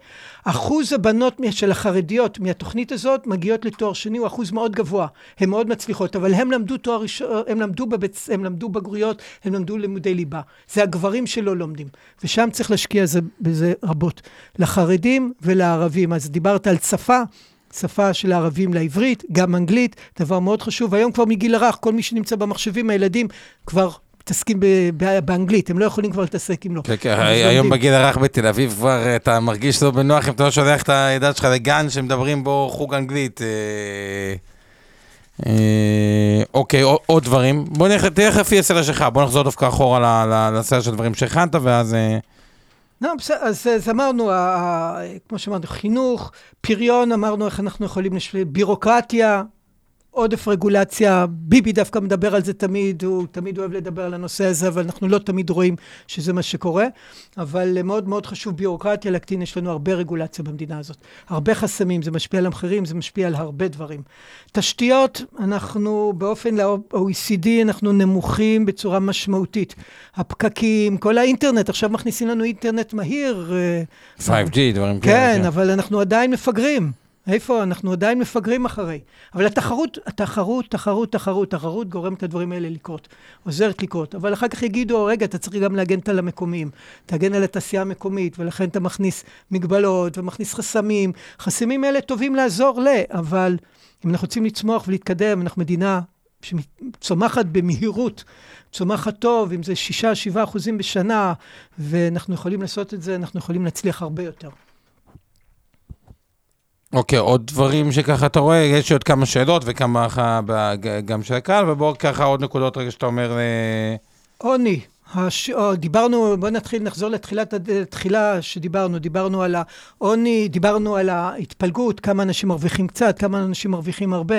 אחוז הבנות של החרדיות מהתוכנית הזאת מגיעות לתואר שני הוא אחוז מאוד גבוה. הן מאוד מצליחות, אבל הם למדו תואר ראשון, הם למדו, בבית, הם למדו בגרויות, הם למדו לימודי ליבה. זה הגברים שלא לומדים, ושם צריך להשקיע זה, בזה רבות. לחרדים ולערבים. אז דיברת על שפה, שפה של הערבים לעברית, גם אנגלית, דבר מאוד חשוב. היום כבר מגיל הרך, כל מי שנמצא במחשבים, הילדים כבר מתעסקים באנגלית, הם לא יכולים כבר להתעסק אם לא. כן, כן, היום בגיל הרך בתל אביב כבר אתה מרגיש לא בנוח אם אתה לא שולח את הילדה שלך לגן שמדברים בו חוג אנגלית. אה, אה, אוקיי, עוד דברים. בוא נלך, תלך לפי הסדר שלך, בוא נחזור דווקא אחורה לסדר של דברים שהכנת, ואז... לא, אז, אז אמרנו, כמו שאמרנו, חינוך, פריון, אמרנו איך אנחנו יכולים, לש... בירוקרטיה, עודף רגולציה, ביבי דווקא מדבר על זה תמיד, הוא תמיד אוהב לדבר על הנושא הזה, אבל אנחנו לא תמיד רואים שזה מה שקורה. אבל מאוד מאוד חשוב ביורוקרטיה להקטין, יש לנו הרבה רגולציה במדינה הזאת. הרבה חסמים, זה משפיע על המחירים, זה משפיע על הרבה דברים. תשתיות, אנחנו באופן ל-OECD, אנחנו נמוכים בצורה משמעותית. הפקקים, כל האינטרנט, עכשיו מכניסים לנו אינטרנט מהיר. 5G, דברים כאלה. כן, כן, אבל אנחנו עדיין מפגרים. איפה? אנחנו עדיין מפגרים אחרי. אבל התחרות, התחרות, תחרות, תחרות, תחרות גורמת לדברים האלה לקרות, עוזרת לקרות. אבל אחר כך יגידו, רגע, אתה צריך גם להגן על המקומיים, תגן על התעשייה המקומית, ולכן אתה מכניס מגבלות ומכניס חסמים. חסמים האלה טובים לעזור ל, אבל אם אנחנו רוצים לצמוח ולהתקדם, אנחנו מדינה שצומחת במהירות, צומחת טוב, אם זה 6-7 אחוזים בשנה, ואנחנו יכולים לעשות את זה, אנחנו יכולים להצליח הרבה יותר. אוקיי, עוד דברים שככה אתה רואה, יש עוד כמה שאלות וכמה גם של הקהל, ובואו ככה עוד נקודות רגע שאתה אומר... אה, עוני. הש... דיברנו, בואו נתחיל, נחזור לתחילת, התחילה שדיברנו, דיברנו על העוני, דיברנו על ההתפלגות, כמה אנשים מרוויחים קצת, כמה אנשים מרוויחים הרבה.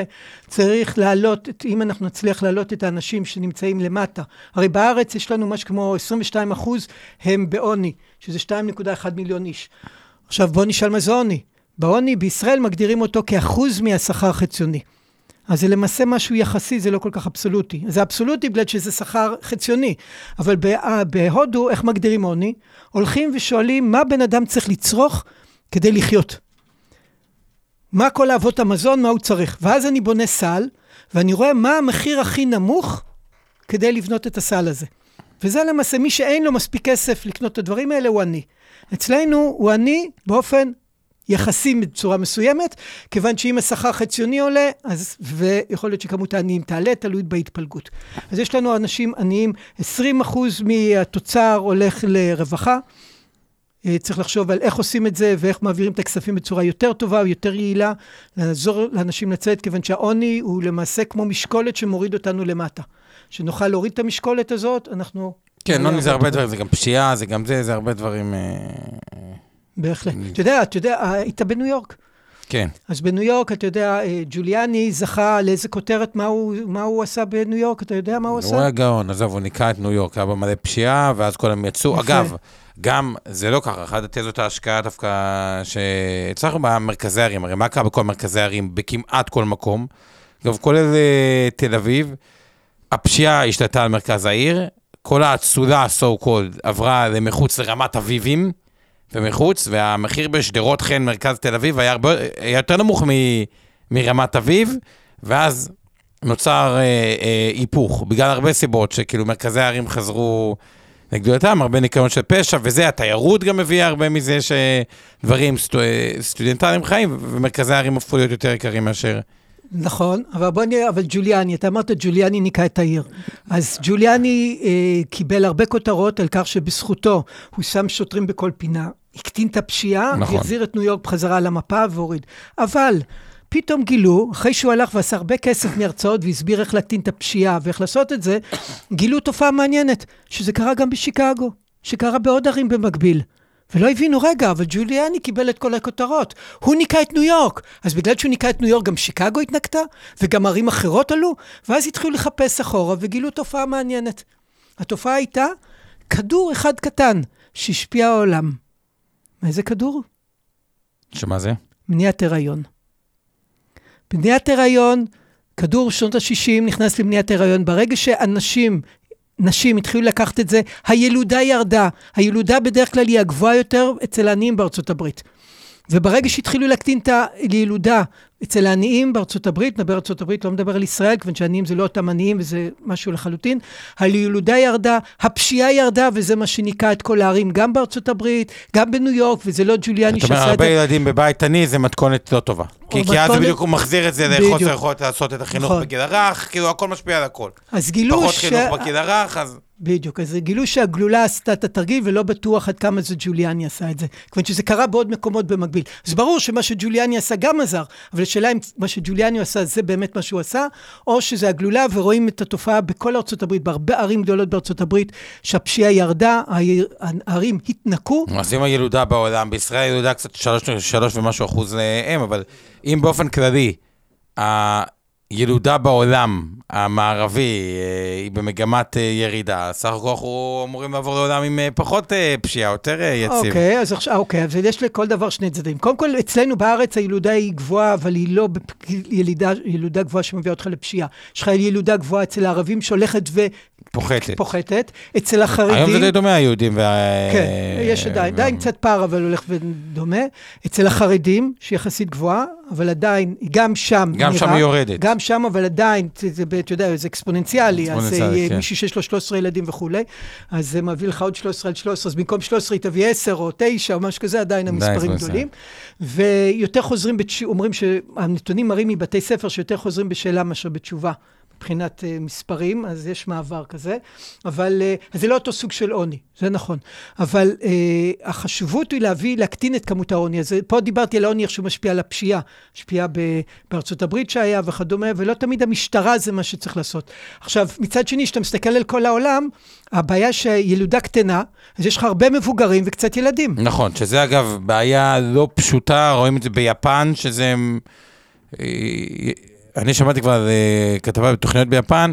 צריך להעלות, אם אנחנו נצליח להעלות את האנשים שנמצאים למטה. הרי בארץ יש לנו משהו כמו 22 אחוז הם בעוני, שזה 2.1 מיליון איש. עכשיו בואו נשאל מה זה עוני. בעוני בישראל מגדירים אותו כאחוז מהשכר החציוני. אז זה למעשה משהו יחסי, זה לא כל כך אבסולוטי. זה אבסולוטי בגלל שזה שכר חציוני. אבל בהודו, איך מגדירים עוני? הולכים ושואלים מה בן אדם צריך לצרוך כדי לחיות. מה כל אבות המזון, מה הוא צריך. ואז אני בונה סל, ואני רואה מה המחיר הכי נמוך כדי לבנות את הסל הזה. וזה למעשה, מי שאין לו מספיק כסף לקנות את הדברים האלה, הוא עני. אצלנו הוא עני באופן יחסים בצורה מסוימת, כיוון שאם השכר חציוני עולה, אז, ויכול להיות שכמות העניים תעלה, תלוי בהתפלגות. אז יש לנו אנשים עניים, 20% מהתוצר הולך לרווחה. אה, צריך לחשוב על איך עושים את זה ואיך מעבירים את הכספים בצורה יותר טובה או יותר יעילה, לעזור לאנשים לצאת, כיוון שהעוני הוא למעשה כמו משקולת שמוריד אותנו למטה. שנוכל להוריד את המשקולת הזאת, אנחנו... כן, עוני זה הרבה דברים, זה גם פשיעה, זה גם זה, זה הרבה דברים... אה, בהחלט. אתה יודע, אתה יודע, היית בניו יורק. כן. אז בניו יורק, אתה יודע, אה, ג'וליאני זכה לאיזה כותרת, מה הוא, מה הוא עשה בניו יורק? אתה יודע מה הוא עשה? הוא היה גאון, עזוב, הוא ניקה את ניו יורק, היה במלא פשיעה, ואז כולם יצאו. אגב, גם, זה לא ככה, אחת התזות ההשקעה דווקא, שהצלחנו במרכזי ערים, הרי מה קרה בכל מרכזי ערים? בכמעט כל מקום. אגב, כולל אה, תל אביב, הפשיעה השתלטה על מרכז העיר, כל האצולה, so called, עברה למחוץ לרמת אביבים. ומחוץ, והמחיר בשדרות חן, מרכז תל אביב, היה, הרבה, היה יותר נמוך מ, מרמת אביב, ואז נוצר אה, אה, היפוך, בגלל הרבה סיבות, שכאילו מרכזי הערים חזרו לגדולתם, הרבה ניקיון של פשע, וזה, התיירות גם הביאה הרבה מזה שדברים סטו, סטודנטליים חיים, ומרכזי הערים הפכו להיות יותר יקרים מאשר... נכון, אבל בוא נראה, אבל ג'וליאני, אתה אמרת ג'וליאני ניקה את העיר. אז ג'וליאני אה, קיבל הרבה כותרות על כך שבזכותו הוא שם שוטרים בכל פינה, הקטין את הפשיעה, נכון. והחזיר את ניו יורק בחזרה למפה והוריד. אבל פתאום גילו, אחרי שהוא הלך ועשה הרבה כסף מהרצאות והסביר איך להקטין את הפשיעה ואיך לעשות את זה, גילו תופעה מעניינת, שזה קרה גם בשיקגו, שקרה בעוד ערים במקביל. ולא הבינו, רגע, אבל ג'וליאני קיבל את כל הכותרות. הוא ניקה את ניו יורק. אז בגלל שהוא ניקה את ניו יורק, גם שיקגו התנקתה? וגם ערים אחרות עלו? ואז התחילו לחפש אחורה וגילו תופעה מעניינת. התופעה הייתה כדור אחד קטן שהשפיע העולם. איזה כדור? שמה זה? מניעת הריון. מניעת הריון, כדור שנות ה-60 נכנס למניעת הריון. ברגע שאנשים נשים התחילו לקחת את זה, הילודה ירדה. הילודה בדרך כלל היא הגבוהה יותר אצל העניים בארצות הברית. וברגע שהתחילו להקטין את הילודה אצל העניים בארצות הברית, מדבר ארצות הברית, לא מדבר על ישראל, כיוון שעניים זה לא אותם עניים וזה משהו לחלוטין, הילודה ירדה, הפשיעה ירדה, וזה מה שניקה את כל הערים, גם בארצות הברית, גם בניו יורק, וזה לא ג'וליאני שעשה את זה. זאת אומרת, הרבה ילדים בבית עני זה מתכונת לא טובה. כי. כי אז בדיוק הוא מחזיר את זה לחוסר יכולת לעשות את החינוך נכון. בגיל הרך, כאילו הכל משפיע על הכל. אז גילו פחות ש... פחות חינוך בגיל הרך, אז... בדיוק, אז גילו שהגלולה עשתה את התרגיל ולא בטוח עד כמה זה ג'וליאני עשה את זה. כיוון שזה קרה בעוד מקומות במקביל. אז ברור שמה שג'וליאני עשה גם עזר, אבל השאלה אם מה שג'וליאני עשה זה באמת מה שהוא עשה, או שזה הגלולה ורואים את התופעה בכל ארצות הברית, בהרבה ערים גדולות בארצות הברית, שהפשיעה ירדה, הערים התנקו. אז אם הילודה בעולם, בישראל ילודה קצת שלוש, שלוש ומשהו אחוז הם, אבל אם באופן כללי, ילודה בעולם המערבי אה, היא במגמת אה, ירידה, סך הכל אנחנו אמורים לעבור לעולם עם אה, פחות פשיעה, יותר יציב. אוקיי, אז עכשיו, אוקיי, אז יש לכל דבר שני צדדים. קודם כל, אצלנו בארץ הילודה היא גבוהה, אבל היא לא בפ- ילודה, גבוהה שמביאה אותך לפשיעה. יש לך ילודה גבוהה אצל הערבים שהולכת פוחתת. ופוחתת, אצל החרדים... היום זה די דומה, היהודים וה... כן, יש עדיין, עדיין קצת פער, אבל הולך ודומה. אצל החרדים, שהיא יחסית גבוהה, אבל עדיין, גם שם גם שם היא יורדת. גם שם, אבל עדיין, אתה יודע, זה אקספוננציאלי. אז אה, כן. מישהי שיש לו 13 ילדים וכולי, אז זה מביא לך עוד 13 על 13, אז במקום 13 היא תביא 10 או 9 או משהו כזה, עדיין המספרים. גדולים. ויותר חוזרים, בתש... אומרים שהנתונים מראים מבתי ספר שיותר חוזרים בשאלה מאשר בתשובה. מבחינת uh, מספרים, אז יש מעבר כזה, אבל uh, זה לא אותו סוג של עוני, זה נכון. אבל uh, החשיבות היא להביא, להקטין את כמות העוני. אז פה דיברתי על העוני, איך שהוא משפיע על הפשיעה. משפיע ב- בארצות הברית שהיה וכדומה, ולא תמיד המשטרה זה מה שצריך לעשות. עכשיו, מצד שני, כשאתה מסתכל על כל העולם, הבעיה שילודה קטנה, אז יש לך הרבה מבוגרים וקצת ילדים. נכון, שזה אגב בעיה לא פשוטה, רואים את זה ביפן, שזה... אני שמעתי כבר אה, כתבה בתוכניות ביפן,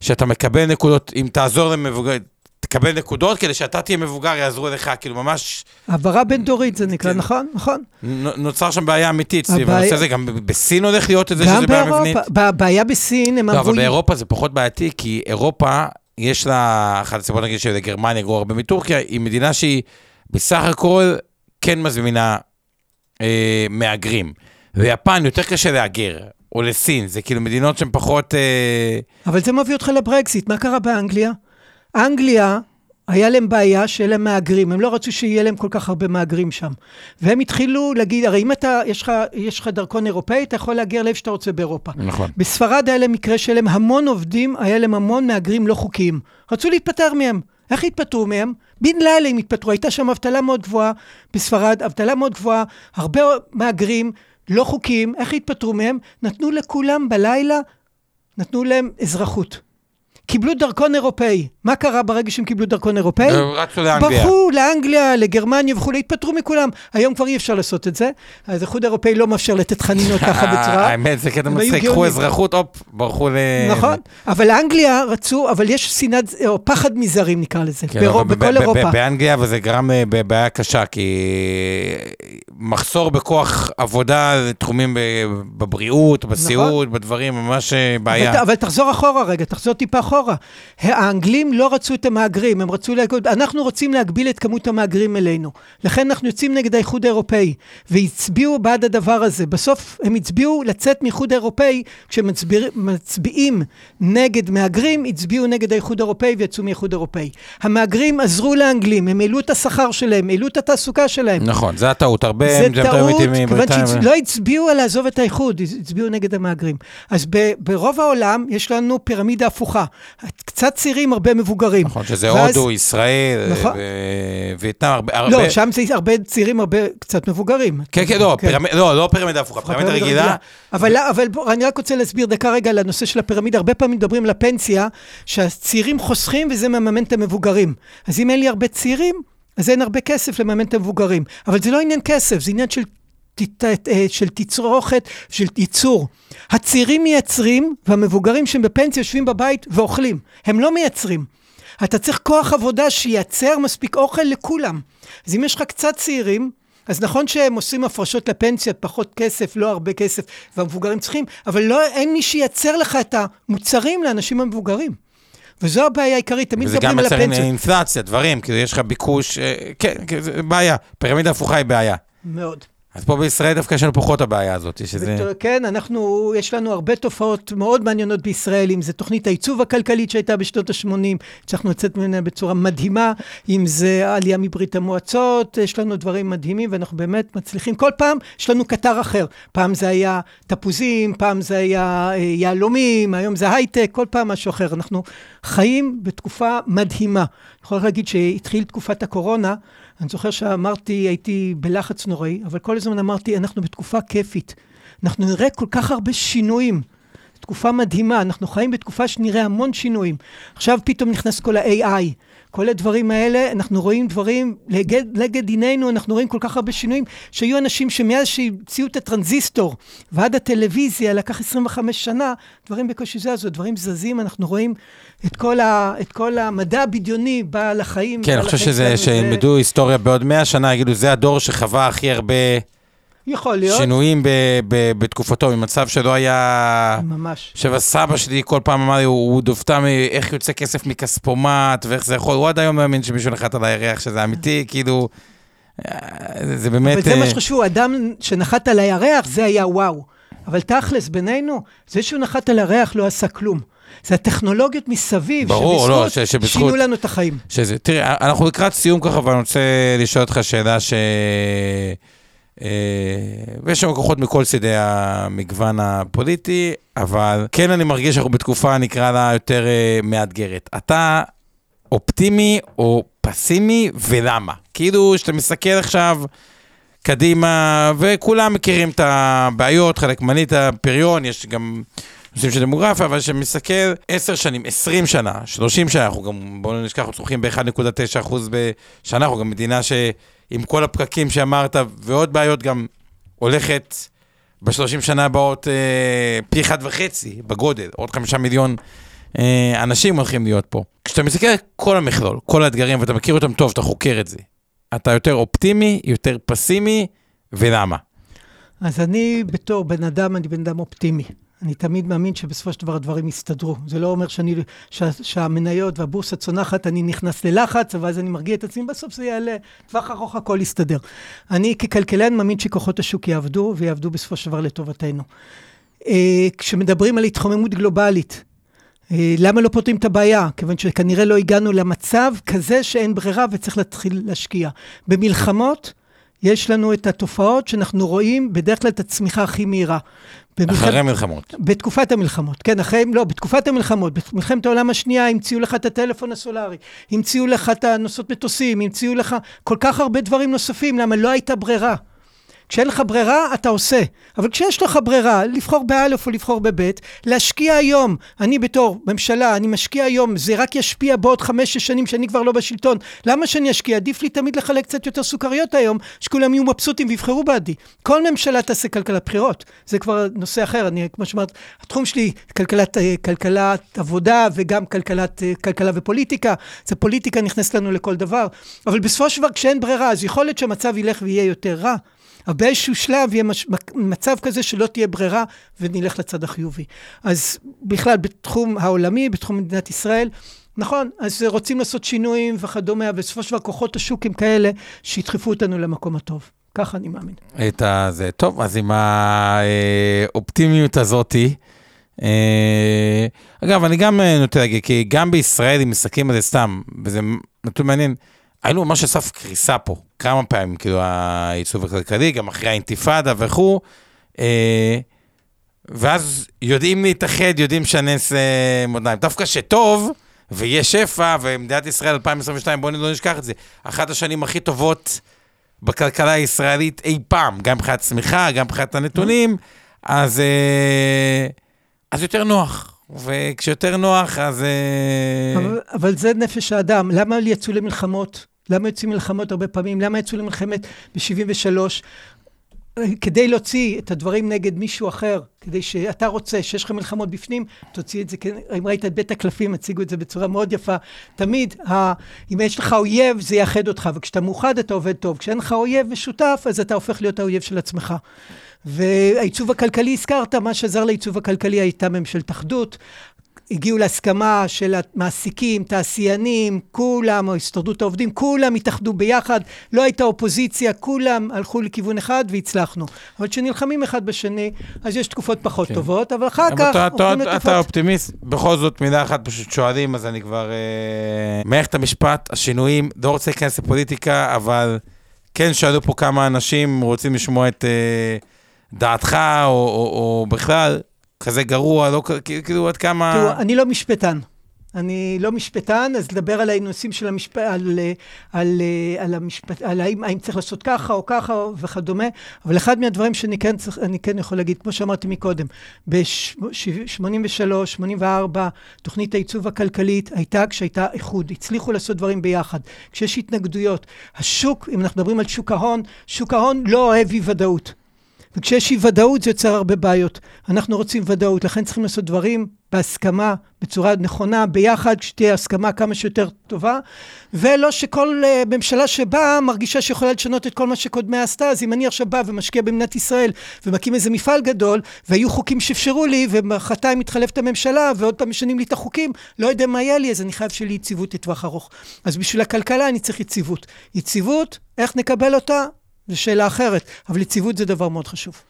שאתה מקבל נקודות, אם תעזור למבוגר, תקבל נקודות כדי שאתה תהיה מבוגר, יעזרו לך, כאילו ממש העברה בין-דורית זה נקרא, כן. נכון? נכון. נוצר שם בעיה אמיתית סביב הנושא הזה, גם בסין הולך להיות את זה גם שזה בעיה מבנית. באירופה, הבעיה בסין, הם לא, אבל אמרו... באירופה זה פחות בעייתי, כי אירופה, יש לה, אחת הסיבות נגיד שלגרמניה גרוע הרבה מטורקיה, היא מדינה שהיא בסך הכל כן מזמינה אה, מהגרים. ויפן יותר קשה להגר, או לסין, זה כאילו מדינות שהן פחות... אה, אבל זה מביא אותך לברקזיט, מה קרה באנגליה? אנגליה, היה להם בעיה שיהיה להם מהגרים, הם לא רצו שיהיה להם כל כך הרבה מהגרים שם. והם התחילו להגיד, הרי אם אתה, יש לך, יש לך דרכון אירופאי, אתה יכול להגר לאיפה שאתה רוצה באירופה. נכון. בספרד היה להם מקרה שהיה להם המון עובדים, היה להם המון מהגרים לא חוקיים. רצו להתפטר מהם. איך התפטרו מהם? בן לילה הם התפטרו, הייתה שם אבטלה מאוד גבוהה בספרד, אבטלה מאוד גבוהה, הרבה מהגרים לא חוקיים, איך התפטרו מהם? נתנו לכולם בלילה, נתנו להם אזרחות. קיבלו דרכון אירופאי. מה קרה ברגע שהם קיבלו דרכון אירופאי? רצו לאנגליה. ברחו לאנגליה, לגרמניה וכולי, התפטרו מכולם. היום כבר אי אפשר לעשות את זה. אז האיחוד האירופאי לא מאפשר לתת חנינות ככה בצורה. האמת, זה קטע מצחיק, קחו. אזרחות, הופ, ברחו ל... נכון, אבל אנגליה רצו, אבל יש שנאת, או פחד מזרים נקרא לזה, כן, בכל אירופה. באנגליה, וזה גרם אה, בבעיה קשה, כי מחסור בכוח עבודה לתחומים ב- בבריאות, בסיעוד, בדברים, ממש אה, בעיה. אבל, אבל תחזור אחורה רגע, תחזור טיפה אחורה. האנגלים לא רצו את המהגרים, הם רצו להגיד, אנחנו רוצים להגביל את כמות המהגרים אלינו. לכן אנחנו יוצאים נגד האיחוד האירופאי, והצביעו בעד הדבר הזה. בסוף הם הצביעו לצאת מאיחוד האירופאי, כשמצביעים נגד מהגרים, הצביעו נגד האיחוד האירופאי ויצאו מהאיחוד האירופאי. המהגרים עזרו לאנגלים, הם העלו את השכר שלהם, העלו את התעסוקה שלהם. נכון, זה הטעות. הרבה זה הם טעות, כיוון. שלא הצביעו על לעזוב את האיחוד, הצביעו נגד המהגרים. אז ברוב העולם יש לנו פירמידה הפוכה. קצת צעירים, הרבה מבוגרים. נכון, שזה ואז- הודו, ישראל, נכון. ו- וייטנאם, הרבה... לא, שם זה הרבה צעירים, הרבה קצת מבוגרים. כן, כן, לא, פירמידה, לא, לא פירמידה הפוכה, פירמידה רגילה. אבל, אבל בוא, אני רק רוצה להסביר דקה רגע על הנושא של הפירמידה. הרבה פעמים מדברים על הפנסיה, שהצעירים חוסכים וזה מממן את המבוגרים. אז אם אין לי הרבה צעירים, אז אין הרבה כסף לממן את המבוגרים. אבל זה לא עניין כסף, זה עניין של, של תצרוכת, של ייצור. הצעירים מייצרים, והמבוגרים שהם בפנסיה יושבים בבית ואוכלים. הם לא מייצרים. אתה צריך כוח עבודה שייצר מספיק אוכל לכולם. אז אם יש לך קצת צעירים, אז נכון שהם עושים הפרשות לפנסיה, פחות כסף, לא הרבה כסף, והמבוגרים צריכים, אבל לא, אין מי שייצר לך את המוצרים לאנשים המבוגרים. וזו הבעיה העיקרית, תמיד וזה מדברים גם על יוצר הפנסיה. אינפלציה, דברים, כאילו יש לך ביקוש, אה, כן, כן, זה בעיה. פירמידה הפוכה היא בעיה. מאוד. אז פה בישראל דווקא יש לנו פחות הבעיה הזאת, שזה... כן, אנחנו, יש לנו הרבה תופעות מאוד מעניינות בישראל, אם זה תוכנית העיצוב הכלכלית שהייתה בשנות ה-80, הצלחנו לצאת ממנה בצורה מדהימה, אם זה העלייה מברית המועצות, יש לנו דברים מדהימים ואנחנו באמת מצליחים. כל פעם יש לנו קטר אחר. פעם זה היה תפוזים, פעם זה היה אה, יהלומים, היום זה הייטק, כל פעם משהו אחר. אנחנו חיים בתקופה מדהימה. אני יכול להגיד שהתחיל תקופת הקורונה, אני זוכר שאמרתי, הייתי בלחץ נוראי, אבל כל הזמן אמרתי, אנחנו בתקופה כיפית. אנחנו נראה כל כך הרבה שינויים. תקופה מדהימה, אנחנו חיים בתקופה שנראה המון שינויים. עכשיו פתאום נכנס כל ה-AI. כל הדברים האלה, אנחנו רואים דברים, לגד עינינו, אנחנו רואים כל כך הרבה שינויים, שהיו אנשים שמאז שהמציאו את הטרנזיסטור ועד הטלוויזיה, לקח 25 שנה, דברים בקושי זזו, דברים זזים, אנחנו רואים את כל, ה, את כל המדע הבדיוני בא לחיים. כן, אני חושב שזה, שילמדו היסטוריה בעוד 100 שנה, יגידו, זה הדור שחווה הכי הרבה... יכול להיות. שינויים ב, ב, בתקופתו, ממצב שלא היה... ממש. סבא שלי כל פעם אמר לי, הוא הוא דופתע מאיך יוצא כסף מכספומט, ואיך זה יכול, הוא עד היום לא מאמין שמישהו נחת על הירח שזה אמיתי, כאילו, אה, זה באמת... אבל זה מה אה, שחשוב, אדם שנחת על הירח, זה היה וואו. אבל תכלס, בינינו, זה שהוא נחת על הירח לא עשה כלום. זה הטכנולוגיות מסביב, ברור, לא, ש, שבזכות שינו לנו את החיים. שזה, תראה, אנחנו לקראת סיום ככה, ואני רוצה לשאול אותך שאלה ש... אה, ויש שם כוחות מכל צידי המגוון הפוליטי, אבל כן אני מרגיש שאנחנו בתקופה, נקרא לה, יותר אה, מאתגרת. אתה אופטימי או פסימי, ולמה? כאילו, שאתה מסתכל עכשיו קדימה, וכולם מכירים את הבעיות, חלק מנית הפריון, יש גם... נושאים של דמוגרפיה, אבל כשמסתכל 10 שנים, 20 שנה, 30 שנה, אנחנו גם, בואו נשכח, אנחנו צורכים ב-1.9% בשנה, אנחנו גם מדינה ש... עם כל הפקקים שאמרת, ועוד בעיות גם הולכת בשלושים שנה הבאות אה, פי אחד וחצי בגודל, עוד חמישה מיליון אה, אנשים הולכים להיות פה. כשאתה מסתכל על כל המכלול, כל האתגרים, ואתה מכיר אותם טוב, אתה חוקר את זה, אתה יותר אופטימי, יותר פסימי, ולמה? אז אני בתור בן אדם, אני בן אדם אופטימי. אני תמיד מאמין שבסופו של דבר הדברים יסתדרו. זה לא אומר שאני, שה, שהמניות והבורסה צונחת, אני נכנס ללחץ, ואז אני מרגיע את עצמי, בסוף זה יעלה, טווח ארוך הכל יסתדר. אני ככלכלן מאמין שכוחות השוק יעבדו, ויעבדו בסופו של דבר לטובתנו. אה, כשמדברים על התחוממות גלובלית, אה, למה לא פותרים את הבעיה? כיוון שכנראה לא הגענו למצב כזה שאין ברירה וצריך להתחיל להשקיע. במלחמות, יש לנו את התופעות שאנחנו רואים בדרך כלל את הצמיחה הכי מהירה. במלחמת, אחרי המלחמות. בתקופת המלחמות, כן, אחרי, לא, בתקופת המלחמות, במלחמת העולם השנייה המציאו לך את הטלפון הסולארי, המציאו לך את הנוסעות מטוסים, המציאו לך כל כך הרבה דברים נוספים, למה לא הייתה ברירה. כשאין לך ברירה, אתה עושה. אבל כשיש לך ברירה, לבחור באלף או לבחור בבית, להשקיע היום, אני בתור ממשלה, אני משקיע היום, זה רק ישפיע בעוד חמש-שש שנים שאני כבר לא בשלטון. למה שאני אשקיע? עדיף לי תמיד לחלק קצת יותר סוכריות היום, שכולם יהיו מבסוטים ויבחרו בעדי. כל ממשלה תעשה כלכלת בחירות. זה כבר נושא אחר, אני, כמו שאמרת, התחום שלי, כלכלת, אה, כלכלת עבודה וגם כלכלת, אה, כלכלה ופוליטיקה. זה פוליטיקה נכנסת לנו לכל דבר. אבל בסופו של דבר, כשאין ברירה, אז יכול להיות שהמצב ילך ויהיה יותר רע. אבל באיזשהו שלב יהיה מש... מצב כזה שלא תהיה ברירה ונלך לצד החיובי. אז בכלל, בתחום העולמי, בתחום מדינת ישראל, נכון, אז רוצים לעשות שינויים וכדומה, אבל בסופו של דבר כוחות השוק הם כאלה שידחפו אותנו למקום הטוב. ככה אני מאמין. את הזה, טוב, אז עם האופטימיות הזאתי, אה, אגב, אני גם אה, נוטה להגיד, כי גם בישראל, אם מסתכלים על זה סתם, וזה נתון מעניין, היינו ממש על סף קריסה פה, כמה פעמים, כאילו, העיצוב הכלכלי, גם אחרי האינתיפאדה וכו', אה, ואז יודעים להתאחד, יודעים שהנס אה. דווקא שטוב, ויש שפע, ומדינת ישראל 2022, בואו לא נשכח את זה, אחת השנים הכי טובות בכלכלה הישראלית אי פעם, גם מבחינת צמיחה, גם מבחינת הנתונים, אז, אה, אז יותר נוח. וכשיותר נוח, אז... אה, אבל, אבל זה נפש האדם. למה יצאו למלחמות? למה יוצאים מלחמות הרבה פעמים? למה יצאו למלחמת ב-73? כדי להוציא את הדברים נגד מישהו אחר, כדי שאתה רוצה, שיש לך מלחמות בפנים, תוציא את זה, אם ראית את בית הקלפים, הציגו את זה בצורה מאוד יפה. תמיד, ה, אם יש לך אויב, זה יאחד אותך, וכשאתה מאוחד אתה עובד טוב. כשאין לך אויב משותף, אז אתה הופך להיות האויב של עצמך. והעיצוב הכלכלי, הזכרת, מה שעזר לעיצוב הכלכלי הייתה ממשלת אחדות. הגיעו להסכמה של המעסיקים, תעשיינים, כולם, או הסתדרות העובדים, כולם התאחדו ביחד, לא הייתה אופוזיציה, כולם הלכו לכיוון אחד והצלחנו. אבל כשנלחמים אחד בשני, אז יש תקופות פחות כן. טובות, אבל אחר כך... אתה, אתה, אתה, אתה אופטימיסט, בכל זאת מילה אחת פשוט שואלים, אז אני כבר... אה, מערכת המשפט, השינויים, לא רוצה להיכנס לפוליטיקה, אבל כן שאלו פה כמה אנשים רוצים לשמוע את אה, דעתך, או, או, או בכלל. כזה גרוע, לא כאילו עד כמה... תראו, אני לא משפטן. אני לא משפטן, אז לדבר על הנושאים של המשפט... על, על, על המשפט... על האם, האם צריך לעשות ככה או ככה וכדומה, אבל אחד מהדברים שאני כן, צריך, כן יכול להגיד, כמו שאמרתי מקודם, ב-83, 84, תוכנית העיצוב הכלכלית הייתה כשהייתה איחוד, הצליחו לעשות דברים ביחד. כשיש התנגדויות, השוק, אם אנחנו מדברים על שוק ההון, שוק ההון לא אוהב אי ודאות. וכשיש אי ודאות זה יוצר הרבה בעיות. אנחנו רוצים ודאות, לכן צריכים לעשות דברים בהסכמה, בצורה נכונה, ביחד, כשתהיה הסכמה כמה שיותר טובה, ולא שכל uh, ממשלה שבאה מרגישה שיכולה לשנות את כל מה שקודמיה עשתה, אז אם אני עכשיו בא ומשקיע במדינת ישראל ומקים איזה מפעל גדול, והיו חוקים שאפשרו לי, ומחרתיים מתחלפת הממשלה, ועוד פעם משנים לי את החוקים, לא יודע מה יהיה לי, אז אני חייב שיהיה לי יציבות לטווח ארוך. אז בשביל הכלכלה אני צריך יציבות. יציבות, איך נקבל אותה? זו שאלה אחרת, אבל יציבות זה דבר מאוד חשוב.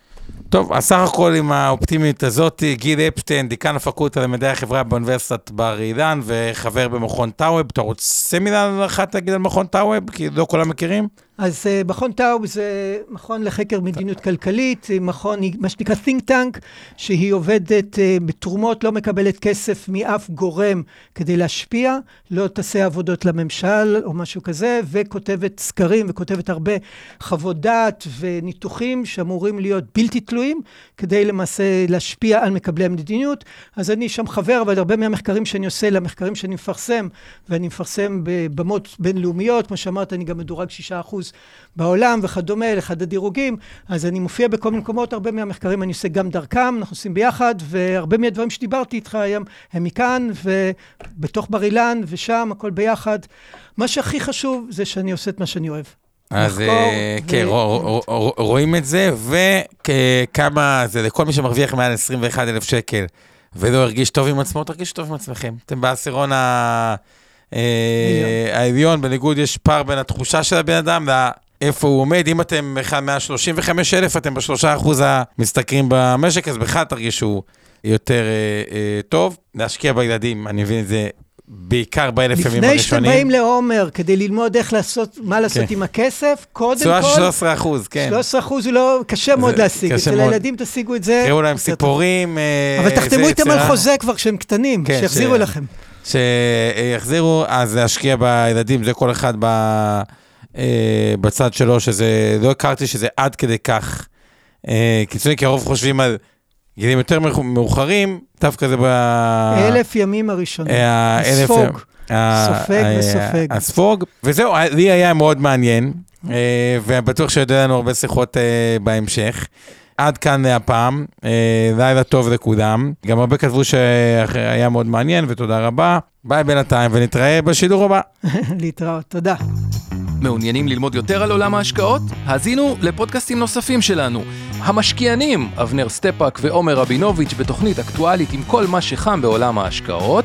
טוב, אז סך הכל עם האופטימיות הזאת, גיל אפשטיין, דיקן הפקולטה למדעי החברה באוניברסיטת בר אילן וחבר במכון טאווב. אתה רוצה מילה אחת להגיד על מכון טאווב? כי לא כולם מכירים? אז uh, מכון טאוב זה מכון לחקר מדיניות כלכלית, מכון, מה שנקרא think tank, שהיא עובדת uh, בתרומות, לא מקבלת כסף מאף גורם כדי להשפיע, לא תעשה עבודות לממשל או משהו כזה, וכותבת סקרים וכותבת הרבה חוות דעת וניתוחים שאמורים להיות בלתי תלויים, כדי למעשה להשפיע על מקבלי המדיניות. אז אני שם חבר, אבל הרבה מהמחקרים שאני עושה, למחקרים שאני מפרסם, ואני מפרסם בבמות בינלאומיות, כמו שאמרת, אני גם מדורג 6%. בעולם וכדומה, לאחד הדירוגים, אז אני מופיע בכל מיני מקומות, הרבה מהמחקרים אני עושה גם דרכם, אנחנו עושים ביחד, והרבה מהדברים שדיברתי איתך היום הם מכאן, ובתוך בר אילן, ושם, הכל ביחד. מה שהכי חשוב זה שאני עושה את מה שאני אוהב. אז אה, כן, רואים את זה, וכמה זה לכל מי שמרוויח מעל 21,000 שקל ולא הרגיש טוב עם עצמו, תרגישו טוב עם עצמכם. אתם בעשירון ה... אה, העליון, בניגוד יש פער בין התחושה של הבן אדם לאיפה הוא עומד. אם אתם אחד מה-35 אלף, אתם בשלושה אחוז המשתכרים במשק, אז בכלל תרגישו יותר אה, אה, טוב. להשקיע בילדים, אני מבין את זה בעיקר באלף ימים הראשונים. לפני שאתם באים לעומר כדי ללמוד איך לעשות, מה לעשות כן. עם הכסף, קודם כל... תשואה 13 אחוז, כן. 13 אחוז הוא לא, קשה מאוד להשיג. אצל הילדים תשיגו את זה. תראו להם סיפורים. אבל תחתמו איתם על חוזה כבר כשהם קטנים, כן, שיחזירו לכם. שיחזירו, אז להשקיע בילדים, זה כל אחד ב, אה, בצד שלו, שזה, לא הכרתי שזה עד כדי כך אה, קיצוני, כי הרוב חושבים על גילים יותר מאוחרים, דווקא זה ב... אלף ימים הראשונים, אה, הספוג. סופג וסופג. הספוג, וזהו, לי היה מאוד מעניין, ובטוח שיודע לנו הרבה שיחות בהמשך. עד כאן הפעם, אה, לילה טוב לכולם. גם הרבה כתבו שהיה מאוד מעניין, ותודה רבה. ביי בינתיים, ונתראה בשידור הבא. להתראות, תודה. מעוניינים ללמוד יותר על עולם ההשקעות? האזינו לפודקאסטים נוספים שלנו. המשקיענים, אבנר סטפאק ועומר רבינוביץ' בתוכנית אקטואלית עם כל מה שחם בעולם ההשקעות.